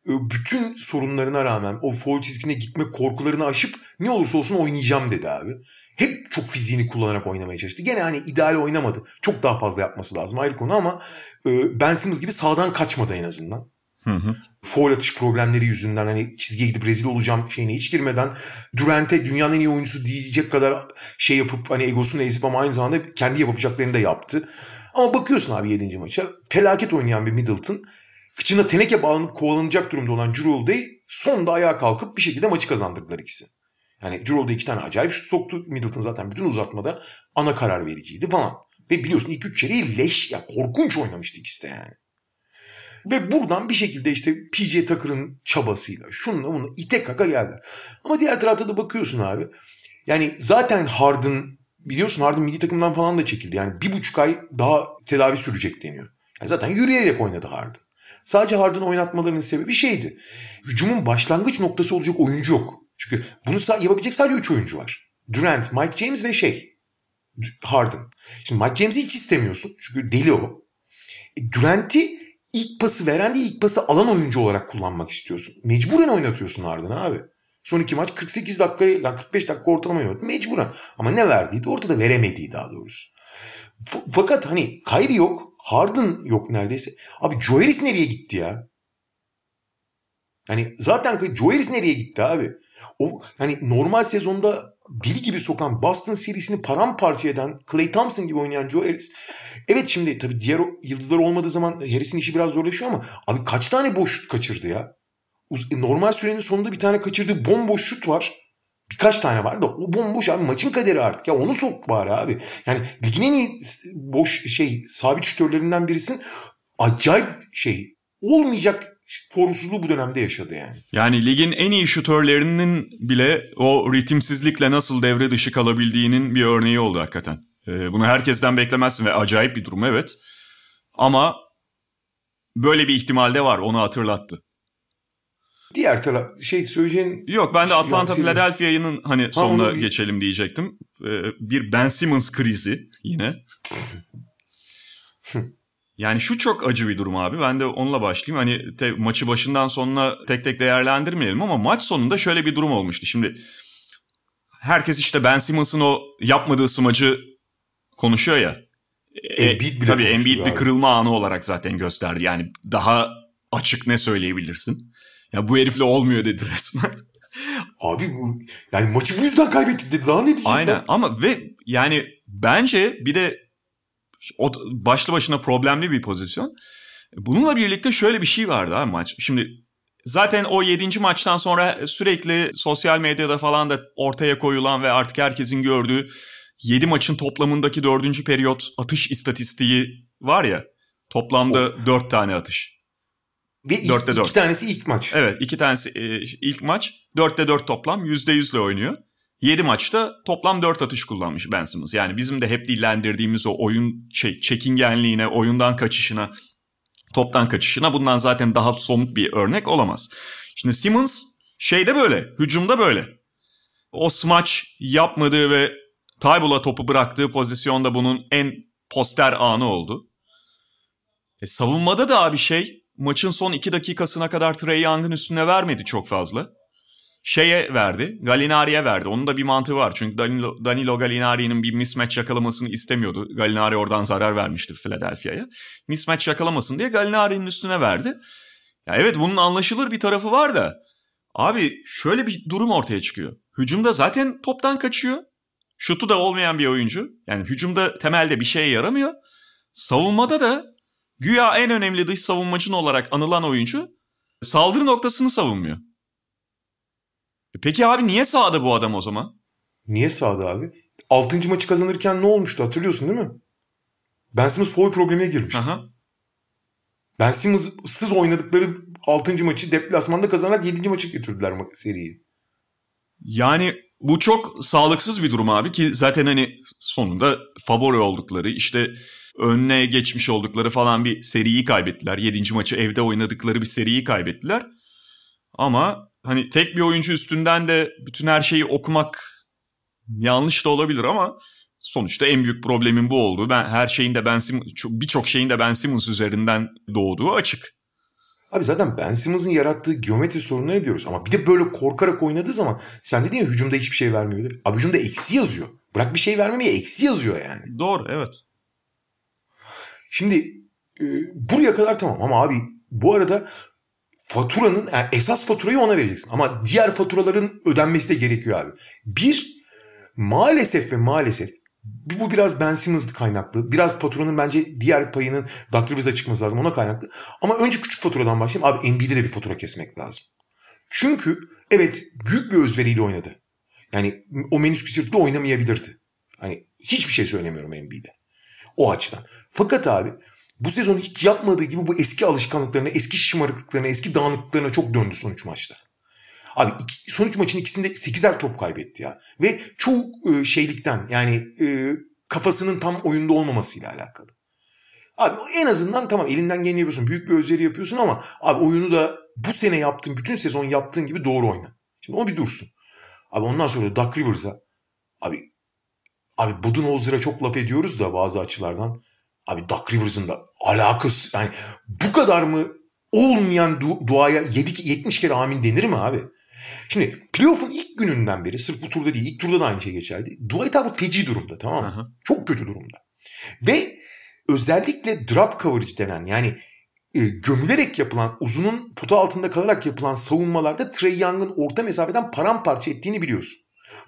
e, bütün sorunlarına rağmen o foul çizgisine gitme korkularını aşıp ne olursa olsun oynayacağım dedi abi. Hep çok fiziğini kullanarak oynamaya çalıştı. Gene hani ideal oynamadı. Çok daha fazla yapması lazım ayrı konu ama e, Ben Simmons gibi sağdan kaçmadı en azından. Hı hı. Foul atış problemleri yüzünden hani çizgiye gidip rezil olacağım şeyine hiç girmeden Durant'e dünyanın en iyi oyuncusu diyecek kadar şey yapıp hani egosunu ezip ama aynı zamanda kendi yapacaklarını da yaptı. Ama bakıyorsun abi 7. maça felaket oynayan bir Middleton kıçına teneke bağlanıp kovalanacak durumda olan Drew Holiday sonunda ayağa kalkıp bir şekilde maçı kazandırdılar ikisi. Yani Drew iki tane acayip şut soktu. Middleton zaten bütün uzatmada ana karar vericiydi falan. Ve biliyorsun ilk üç çeyreği leş ya korkunç oynamıştı ikisi de yani. Ve buradan bir şekilde işte PJ Tucker'ın çabasıyla şununla bunu ite kaka geldiler. Ama diğer tarafta da bakıyorsun abi. Yani zaten Harden biliyorsun Harden milli takımdan falan da çekildi. Yani bir buçuk ay daha tedavi sürecek deniyor. Yani zaten yürüyerek oynadı Harden. Sadece Harden oynatmalarının sebebi şeydi. Hücumun başlangıç noktası olacak oyuncu yok. Çünkü bunu yapabilecek sadece 3 oyuncu var. Durant, Mike James ve şey Harden. Şimdi Mike James'i hiç istemiyorsun. Çünkü deli o. E, Durant'i ilk pası veren değil ilk pası alan oyuncu olarak kullanmak istiyorsun. Mecburen oynatıyorsun Harden'ı abi. Son iki maç 48 dakika, yani 45 dakika ortalama oynadı. Mecburen. Ama ne verdiydi ortada veremediği daha doğrusu. F- fakat hani Kyrie yok. Harden yok neredeyse. Abi Joe Harris nereye gitti ya? Hani zaten Joe Harris nereye gitti abi? O hani normal sezonda deli gibi sokan Boston serisini paramparça eden Clay Thompson gibi oynayan Joe Harris. Evet şimdi tabii diğer yıldızlar olmadığı zaman Harris'in işi biraz zorlaşıyor ama abi kaç tane boş şut kaçırdı ya? Normal sürenin sonunda bir tane kaçırdığı bomboş şut var. Birkaç tane var da o bomboş abi maçın kaderi artık. Ya onu sok bari abi. Yani ligin en iyi boş şey sabit şütörlerinden birisin. Acayip şey olmayacak formsuzluğu bu dönemde yaşadı yani. Yani ligin en iyi şutörlerinin bile o ritimsizlikle nasıl devre dışı kalabildiğinin bir örneği oldu hakikaten. Ee, bunu herkesten beklemezsin ve acayip bir durum evet. Ama böyle bir ihtimal de var onu hatırlattı. Diğer taraf şey söyleyeceğin... Yok ben de Atlanta Philadelphia'nın hani sonuna onu... geçelim diyecektim. Ee, bir Ben Simmons krizi yine. <laughs> Yani şu çok acı bir durum abi. Ben de onunla başlayayım. Hani te, maçı başından sonuna tek tek değerlendirmeyelim ama maç sonunda şöyle bir durum olmuştu. Şimdi herkes işte Ben Simmons'ın o yapmadığı smacı konuşuyor ya. E, Embiid bile tabii Embiid bir kırılma anı olarak zaten gösterdi. Yani daha açık ne söyleyebilirsin? Ya bu herifle olmuyor dedi resmen. <laughs> Abi bu yani maçı bu yüzden kaybettik dedi. Daha ne diyeceğim Aynen ben? ama ve yani bence bir de o başlı başına problemli bir pozisyon. Bununla birlikte şöyle bir şey vardı ha maç. Şimdi zaten o 7. maçtan sonra sürekli sosyal medyada falan da ortaya koyulan ve artık herkesin gördüğü 7 maçın toplamındaki 4. periyot atış istatistiği var ya. Toplamda of. 4 tane atış. Ve ilk, 4'te 4. iki tanesi ilk maç. Evet iki tanesi e, ilk maç. 4'te 4 toplam %100 ile oynuyor. 7 maçta toplam 4 atış kullanmış Ben Simmons. Yani bizim de hep dillendirdiğimiz o oyun şey, çekingenliğine, oyundan kaçışına, toptan kaçışına bundan zaten daha somut bir örnek olamaz. Şimdi Simmons şeyde böyle, hücumda böyle. O smaç yapmadığı ve Taybul'a topu bıraktığı pozisyonda bunun en poster anı oldu. E, savunmada da abi şey maçın son 2 dakikasına kadar Trey Young'ın üstüne vermedi çok fazla şeye verdi. Galinari'ye verdi. Onun da bir mantığı var. Çünkü Danilo, Danilo Galinari'nin bir mismatch yakalamasını istemiyordu. Galinari oradan zarar vermişti Philadelphia'ya. Mismatch yakalamasın diye Galinari'nin üstüne verdi. Ya evet bunun anlaşılır bir tarafı var da abi şöyle bir durum ortaya çıkıyor. Hücumda zaten toptan kaçıyor. Şutu da olmayan bir oyuncu. Yani hücumda temelde bir şeye yaramıyor. Savunmada da güya en önemli dış savunmacın olarak anılan oyuncu saldırı noktasını savunmuyor. E peki abi niye sağda bu adam o zaman? Niye sağda abi? Altıncı maçı kazanırken ne olmuştu hatırlıyorsun değil mi? Ben Simmons foul problemine girmişti. Aha. Ben Simmons'sız oynadıkları 6. maçı deplasmanda kazanarak 7. maçı götürdüler seriyi. Yani bu çok sağlıksız bir durum abi ki zaten hani sonunda favori oldukları işte önüne geçmiş oldukları falan bir seriyi kaybettiler. 7. maçı evde oynadıkları bir seriyi kaybettiler. Ama hani tek bir oyuncu üstünden de bütün her şeyi okumak yanlış da olabilir ama sonuçta en büyük problemin bu olduğu. Ben her şeyin de Ben Simmons birçok şeyin de Ben Simmons üzerinden doğduğu açık. Abi zaten Ben Simmons'ın yarattığı geometri sorununu ediyoruz ama bir de böyle korkarak oynadığı zaman sen dedin ya hücumda hiçbir şey vermiyor. Abi hücumda eksi yazıyor. Bırak bir şey vermemeye eksi yazıyor yani. Doğru evet. Şimdi e, buraya kadar tamam ama abi bu arada faturanın yani esas faturayı ona vereceksin. Ama diğer faturaların ödenmesi de gerekiyor abi. Bir maalesef ve maalesef bu biraz Ben Simmons kaynaklı. Biraz faturanın bence diğer payının Doug Rivers'a çıkması lazım ona kaynaklı. Ama önce küçük faturadan başlayayım. Abi NBA'de de bir fatura kesmek lazım. Çünkü evet büyük bir özveriyle oynadı. Yani o menüsküsürtlü oynamayabilirdi. Hani hiçbir şey söylemiyorum NBA'de. O açıdan. Fakat abi bu sezon hiç yapmadığı gibi bu eski alışkanlıklarına, eski şımarıklıklarına, eski dağınıklıklarına çok döndü son 3 maçta. Abi iki, son maçın ikisinde 8'er top kaybetti ya. Ve çoğu e, şeylikten yani e, kafasının tam oyunda olmamasıyla alakalı. Abi en azından tamam elinden geleni yapıyorsun. Büyük bir özveri yapıyorsun ama abi oyunu da bu sene yaptığın, bütün sezon yaptığın gibi doğru oyna. Şimdi o bir dursun. Abi ondan sonra Duck Rivers'a abi abi Budenholzer'a çok laf ediyoruz da bazı açılardan. Abi Duck Rivers'ın da alakası yani bu kadar mı olmayan du- duaya 7, 70 kere amin denir mi abi? Şimdi playoff'un ilk gününden beri sırf bu turda değil ilk turda da aynı şey geçerli. Dwight Howard feci durumda tamam mı? Aha. Çok kötü durumda. Ve özellikle drop coverage denen yani e, gömülerek yapılan uzunun pota altında kalarak yapılan savunmalarda Trey Young'ın orta mesafeden paramparça ettiğini biliyorsun.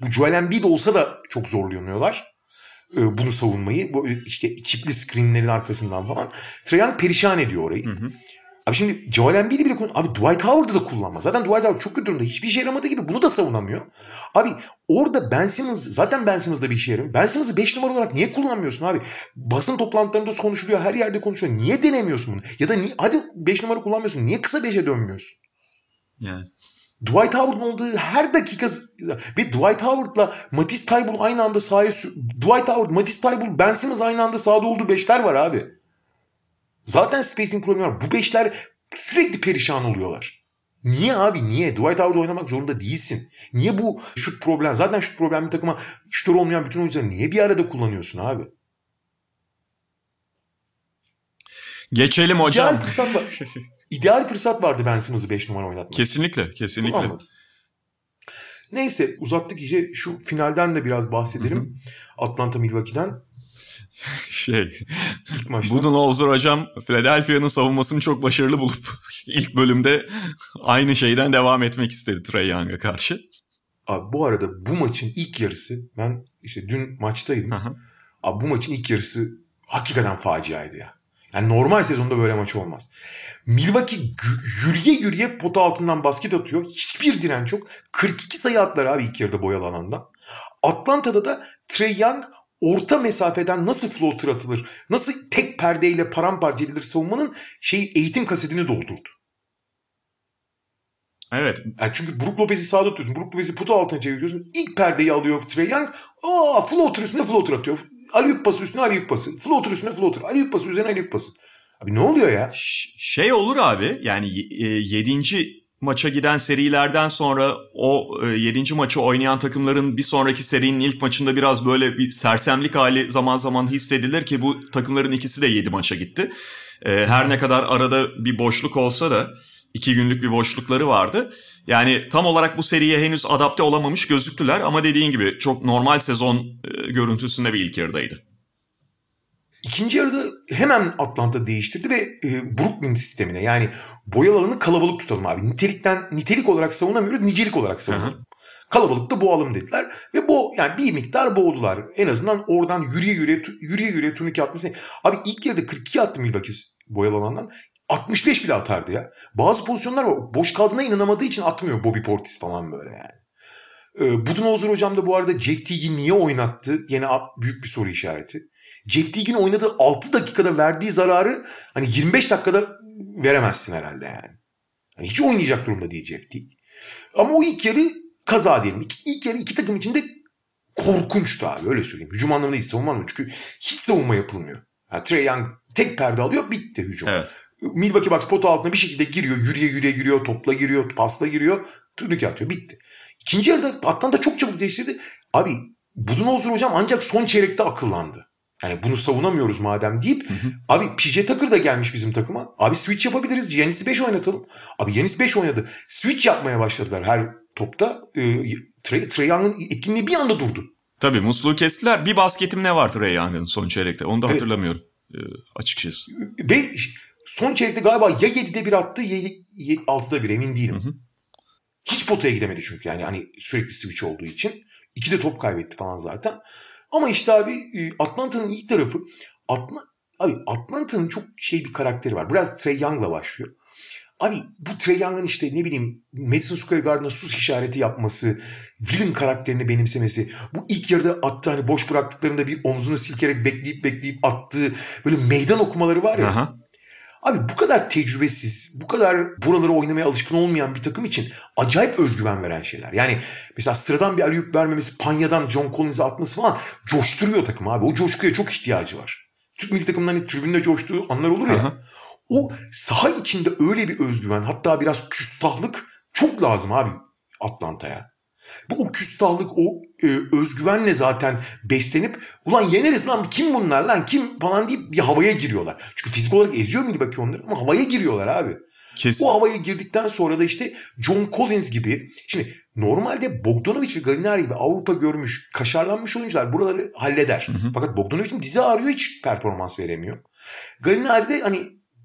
Bu Joel Embiid olsa da çok zorlanıyorlar bunu savunmayı. Bu e, işte çipli screenlerin arkasından falan. Young perişan ediyor orayı. Hı hı. Abi şimdi Joel Embiid'i bile. Abi Dwight Howard'ı da kullanma. Zaten Dwight Howard çok kötü durumda. Hiçbir işe yaramadığı gibi bunu da savunamıyor. Abi orada Ben Simmons zaten Ben Simmons da bir işe yaramıyor. Ben Simmons'ı 5 numara olarak niye kullanmıyorsun abi? Basın toplantılarında konuşuluyor. Her yerde konuşuluyor. Niye denemiyorsun bunu? Ya da niye, hadi 5 numara kullanmıyorsun. Niye kısa 5'e dönmüyorsun? Yani. Dwight Howard'ın olduğu her dakika ve Dwight Howard'la Matisse Taybul aynı anda sahaya Dwight Howard, Matisse Taybul, Ben Simmons aynı anda sahada olduğu beşler var abi. Zaten spacing problemi var. Bu beşler sürekli perişan oluyorlar. Niye abi niye? Dwight Howard oynamak zorunda değilsin. Niye bu şut problem? Zaten şut problemli takıma şutör olmayan bütün oyuncuları niye bir arada kullanıyorsun abi? Geçelim hocam. İdeal fırsat var. <laughs> İdeal fırsat vardı Ben Simmons'ı 5 numara oynatmak. Kesinlikle, kesinlikle. Kullanmadı. Neyse uzattık iyice şu finalden de biraz bahsedelim. Atlanta Milwaukee'den <laughs> Şey, ilk maçta. Budenholzer hocam Philadelphia'nın savunmasını çok başarılı bulup <laughs> ilk bölümde aynı şeyden devam etmek istedi Trey Young'a karşı. Abi bu arada bu maçın ilk yarısı ben işte dün maçtaydım. Aha. Abi bu maçın ilk yarısı hakikaten faciaydı ya. Yani normal sezonda böyle maç olmaz. Milwaukee yürüye yürüye pota altından basket atıyor. Hiçbir direnç yok. 42 sayı attılar abi ilk yarıda boyalı alandan. Atlanta'da da Trey Young orta mesafeden nasıl floater atılır, nasıl tek perdeyle paramparça edilir savunmanın şey eğitim kasetini doldurdu. Evet, Yani çünkü Brook Lopez'i sağda tutuyorsun. Brook Lopez'i pota altına çeviriyorsun. İlk perdeyi alıyor Trey Young. Aa floater üstüne floater atıyor. Aliyup pası üstüne aliyup pası. Floater üstüne floater. Aliyup pası üzerine aliyup pası. Abi ne oluyor ya? Şey olur abi yani 7. maça giden serilerden sonra o 7. maçı oynayan takımların bir sonraki serinin ilk maçında biraz böyle bir sersemlik hali zaman zaman hissedilir ki bu takımların ikisi de 7 maça gitti. E, Her ne kadar arada bir boşluk olsa da iki günlük bir boşlukları vardı. Yani tam olarak bu seriye henüz adapte olamamış gözüktüler ama dediğin gibi çok normal sezon e, görüntüsünde bir ilk yarıdaydı. İkinci yarıda hemen Atlanta değiştirdi ve e, Brooklyn sistemine yani boyalı alanı kalabalık tutalım abi. Nitelikten nitelik olarak savunamıyoruz, nicelik olarak savunalım. Kalabalıkta boğalım dediler ve bu yani bir miktar boğdular. En azından oradan yürüye yürüye yürüye yürüye turnike atması. Abi ilk yarıda 42 attı Milwaukee boyalı alandan. 65 bile atardı ya. Bazı pozisyonlar var. Boş kaldığına inanamadığı için atmıyor Bobby Portis falan böyle yani. Ee, Budenholzer hocam da bu arada Jack Teague'i niye oynattı? Yine büyük bir soru işareti. Jack Teague'in oynadığı 6 dakikada verdiği zararı hani 25 dakikada veremezsin herhalde yani. Hani hiç oynayacak durumda değil Jack Teague. Ama o ilk yarı kaza diyelim. İlk, ilk yarı iki takım içinde korkunçtu abi öyle söyleyeyim. Hücum anlamında değil savunma anlamında. Çünkü hiç savunma yapılmıyor. Yani Trey Young tek perde alıyor bitti hücum. Evet. Milwaukee Bucks pota altına bir şekilde giriyor. Yürüye yürüye giriyor. Topla giriyor. Pasla giriyor. Turnike atıyor. Bitti. İkinci yarıda Atlanta çok çabuk değiştirdi. Abi Budenholzer hocam ancak son çeyrekte akıllandı. Yani bunu savunamıyoruz madem deyip abi PJ Tucker da gelmiş bizim takıma. Abi switch yapabiliriz. Giannis'i 5 oynatalım. Abi Giannis 5 oynadı. Switch yapmaya başladılar her topta. Ee, Trey, Trey Young'ın etkinliği bir anda durdu. Tabii musluğu kestiler. Bir basketim ne var Trey Young'ın son çeyrekte onu da hatırlamıyorum e, açıkçası. Ve son çeyrekte galiba ya 7'de bir attı ya ya 6'da bir emin değilim. Hı hı. Hiç potaya gidemedi çünkü yani hani sürekli switch olduğu için. İki de top kaybetti falan zaten. Ama işte abi e, Atlanta'nın ilk tarafı Atla, abi Atlanta'nın çok şey bir karakteri var. Biraz Trey Young'la başlıyor. Abi bu Trey Young'ın işte ne bileyim Madison Square Garden'a sus işareti yapması, villain karakterini benimsemesi, bu ilk yarıda attığı hani boş bıraktıklarında bir omzunu silkerek bekleyip bekleyip attığı böyle meydan okumaları var ya. Aha. Abi bu kadar tecrübesiz, bu kadar buraları oynamaya alışkın olmayan bir takım için acayip özgüven veren şeyler. Yani mesela sıradan bir aliyup vermemesi, Panya'dan John Collins'e atması falan coşturuyor takım abi. O coşkuya çok ihtiyacı var. Türk milli takımların hani tribünde coştuğu anlar olur ya. Aha. O saha içinde öyle bir özgüven hatta biraz küstahlık çok lazım abi Atlanta'ya. Bu o küstahlık, o e, özgüvenle zaten beslenip ulan yeneriz lan kim bunlar lan kim falan deyip bir havaya giriyorlar. Çünkü fizik olarak eziyor Milwaukee onları ama havaya giriyorlar abi. Kesin. O havaya girdikten sonra da işte John Collins gibi şimdi normalde Bogdanovic ve Gallinari gibi Avrupa görmüş, kaşarlanmış oyuncular buraları halleder. Fakat Bogdanovic'in dizi ağrıyor hiç performans veremiyor. Gallinari de hani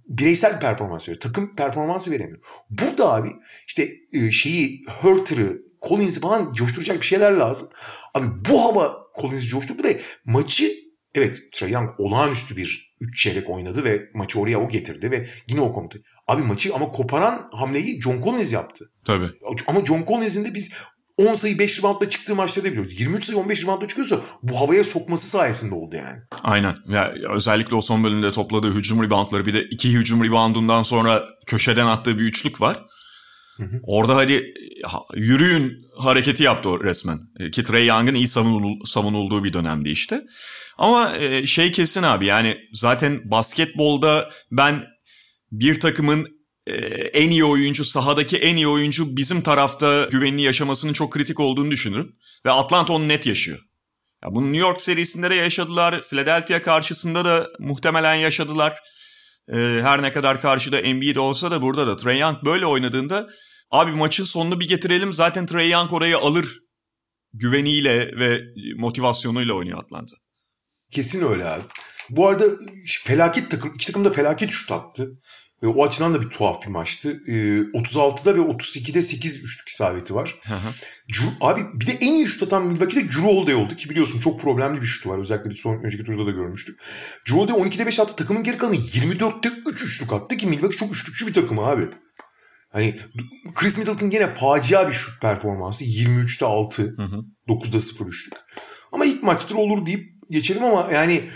bireysel performans veriyor. Takım performansı veremiyor. Burada abi işte e, şeyi Hurter'ı, Collins'i falan coşturacak bir şeyler lazım. Abi bu hava Collins'i coşturdu ve maçı evet Trae Young olağanüstü bir 3 çeyrek oynadı ve maçı oraya o getirdi ve yine o komutu. Abi maçı ama koparan hamleyi John Collins yaptı. Tabii. Ama John Collins'in de biz 10 sayı 5 reboundla çıktığı maçları da biliyoruz. 23 sayı 15 reboundla çıkıyorsa bu havaya sokması sayesinde oldu yani. Aynen. Ya özellikle o son bölümde topladığı hücum reboundları bir de iki hücum reboundundan sonra köşeden attığı bir üçlük var. Orada hadi ha- yürüyün hareketi yaptı o resmen. E, Ki Trey Young'ın iyi savunul- savunulduğu bir dönemdi işte. Ama e, şey kesin abi yani zaten basketbolda ben bir takımın e, en iyi oyuncu, sahadaki en iyi oyuncu bizim tarafta güvenli yaşamasının çok kritik olduğunu düşünürüm. Ve Atlanta onu net yaşıyor. Ya bunu New York serisinde de yaşadılar. Philadelphia karşısında da muhtemelen yaşadılar. Her ne kadar karşıda Embiid olsa da burada da Trae Young böyle oynadığında abi maçın sonunu bir getirelim zaten Trae Young orayı alır güveniyle ve motivasyonuyla oynuyor Atlanta. Kesin öyle abi. Bu arada felaket takım, iki takım da felaket şut attı. E, O açıdan da bir tuhaf bir maçtı. E, 36'da ve 32'de 8 üçlük isabeti var. Drew- abi bir de en iyi şut atan Milwaukee'de Drew Holiday oldu ki biliyorsun çok problemli bir şutu var. Özellikle son önceki turda da görmüştük. Drew Holiday 12'de 5 attı. Takımın geri kalanı 24'te 3 üçlük attı ki Milwaukee çok üçlükçü bir takım abi. Hani Chris Middleton yine facia bir şut performansı. 23'te 6, 9'da 0 üçlük. Ama ilk maçtır olur deyip geçelim ama yani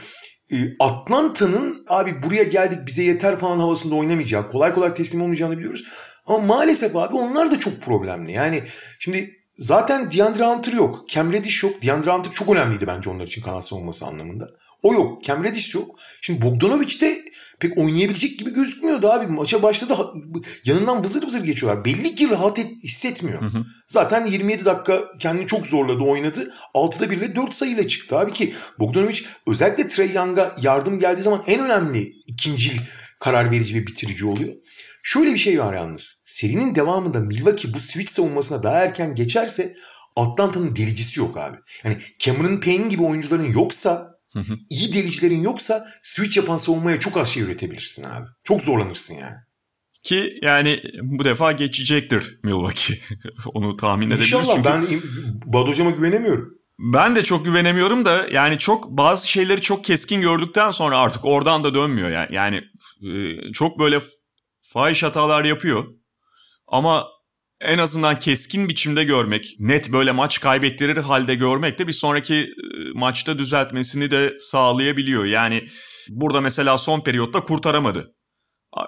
e, Atlanta'nın abi buraya geldik bize yeter falan havasında oynamayacağı, kolay kolay teslim olmayacağını biliyoruz. Ama maalesef abi onlar da çok problemli. Yani şimdi zaten DeAndre Hunter yok. Cam Reddish yok. DeAndre Hunter çok önemliydi bence onlar için kanat savunması anlamında. O yok. Cam Reddish yok. Şimdi Bogdanovic de pek oynayabilecek gibi gözükmüyordu abi. Maça başladı yanından vızır vızır geçiyorlar. Belli ki rahat et, hissetmiyor. Zaten 27 dakika kendini çok zorladı oynadı. 6'da 1 ile 4 sayıyla çıktı abi ki Bogdanovic özellikle Trey Young'a yardım geldiği zaman en önemli ikinci karar verici ve bitirici oluyor. Şöyle bir şey var yalnız. Serinin devamında Milwaukee bu switch savunmasına daha erken geçerse Atlanta'nın delicisi yok abi. Yani Cameron Payne gibi oyuncuların yoksa iyi delicilerin yoksa switch yapan savunmaya çok az şey üretebilirsin abi. Çok zorlanırsın yani. Ki yani bu defa geçecektir Milwaukee. <laughs> Onu tahmin edebiliriz. İnşallah Çünkü ben Bad hocama güvenemiyorum. Ben de çok güvenemiyorum da yani çok bazı şeyleri çok keskin gördükten sonra artık oradan da dönmüyor yani. Yani e, çok böyle fahiş hatalar yapıyor. Ama en azından keskin biçimde görmek, net böyle maç kaybettirir halde görmek de bir sonraki e, maçta düzeltmesini de sağlayabiliyor. Yani burada mesela son periyotta kurtaramadı. E,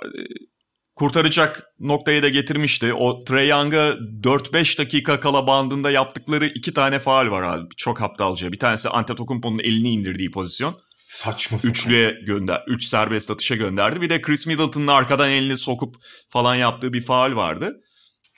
Kurtaracak noktaya da getirmişti. O Trae Young'a 4-5 dakika kala bandında yaptıkları iki tane faal var abi. Çok aptalca. Bir tanesi Antetokounmpo'nun elini indirdiği pozisyon. Saçma sapan. Üçlüye gönder, üç serbest atışa gönderdi. Bir de Chris Middleton'ın arkadan elini sokup falan yaptığı bir faal vardı.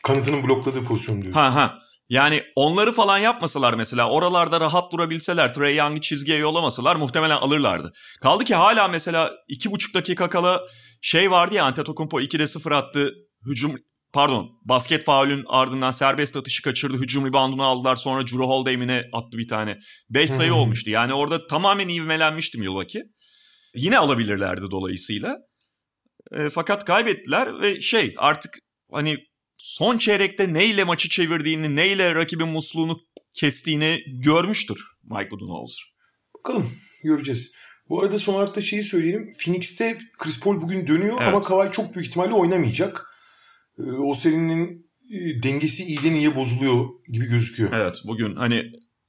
Kanıtının blokladığı pozisyon diyorsun. Ha ha. Yani onları falan yapmasalar mesela oralarda rahat durabilseler Trey Young'ı çizgiye yollamasalar muhtemelen alırlardı. Kaldı ki hala mesela iki buçuk dakika kala şey vardı ya Antetokounmpo 2'de 0 attı. Hücum pardon basket faulün ardından serbest atışı kaçırdı. Hücum reboundunu aldılar sonra Drew Holiday'ine attı bir tane. 5 sayı olmuştu. Yani orada tamamen ivmelenmişti Milwaukee. Yine alabilirlerdi dolayısıyla. E, fakat kaybettiler ve şey artık hani son çeyrekte neyle maçı çevirdiğini, neyle rakibin musluğunu kestiğini görmüştür Mike Budenholzer. Bakalım göreceğiz. Bu arada son olarak da şeyi söyleyelim. Phoenix'te Chris Paul bugün dönüyor Evet. ama Kawhi çok büyük ihtimalle oynamayacak. Ee, O serinin e, dengesi iyiden iyiye bozuluyor gibi gözüküyor. Evet bugün hani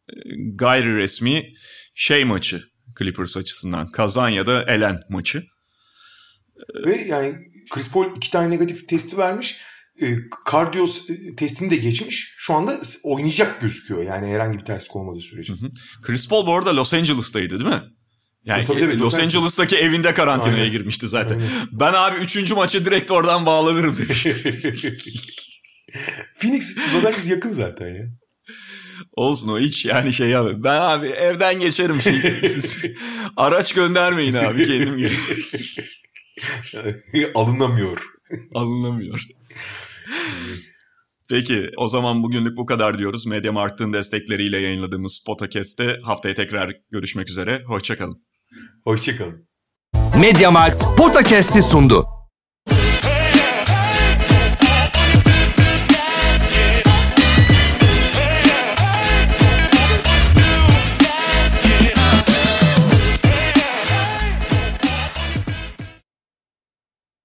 e, gayri resmi şey maçı Clippers açısından kazan ya da elen maçı. Ve yani Chris Paul iki tane negatif testi vermiş. E, kardiyo e, testini de geçmiş. Şu anda oynayacak gözüküyor. Yani herhangi bir terslik olmadığı sürece. Hı hı. Chris Paul bu arada Los Angeles'taydı değil mi? Yani tabii, tabii, Los, Angeles'taki evinde karantinaya Aynen. girmişti zaten. Aynen. Ben abi üçüncü maçı direkt oradan bağlanırım demiştim. <laughs> Phoenix Los Angeles yakın zaten ya. Olsun o hiç yani şey abi. Ben abi evden geçerim. Şey, <laughs> siz araç göndermeyin abi kendim. <laughs> Alınamıyor. Alınamıyor. <laughs> Peki o zaman bugünlük bu kadar diyoruz. Media Markt'ın destekleriyle yayınladığımız Podcast'te haftaya tekrar görüşmek üzere. Hoşçakalın. Hoşçakalın. Mediamarkt Podcast'i sundu.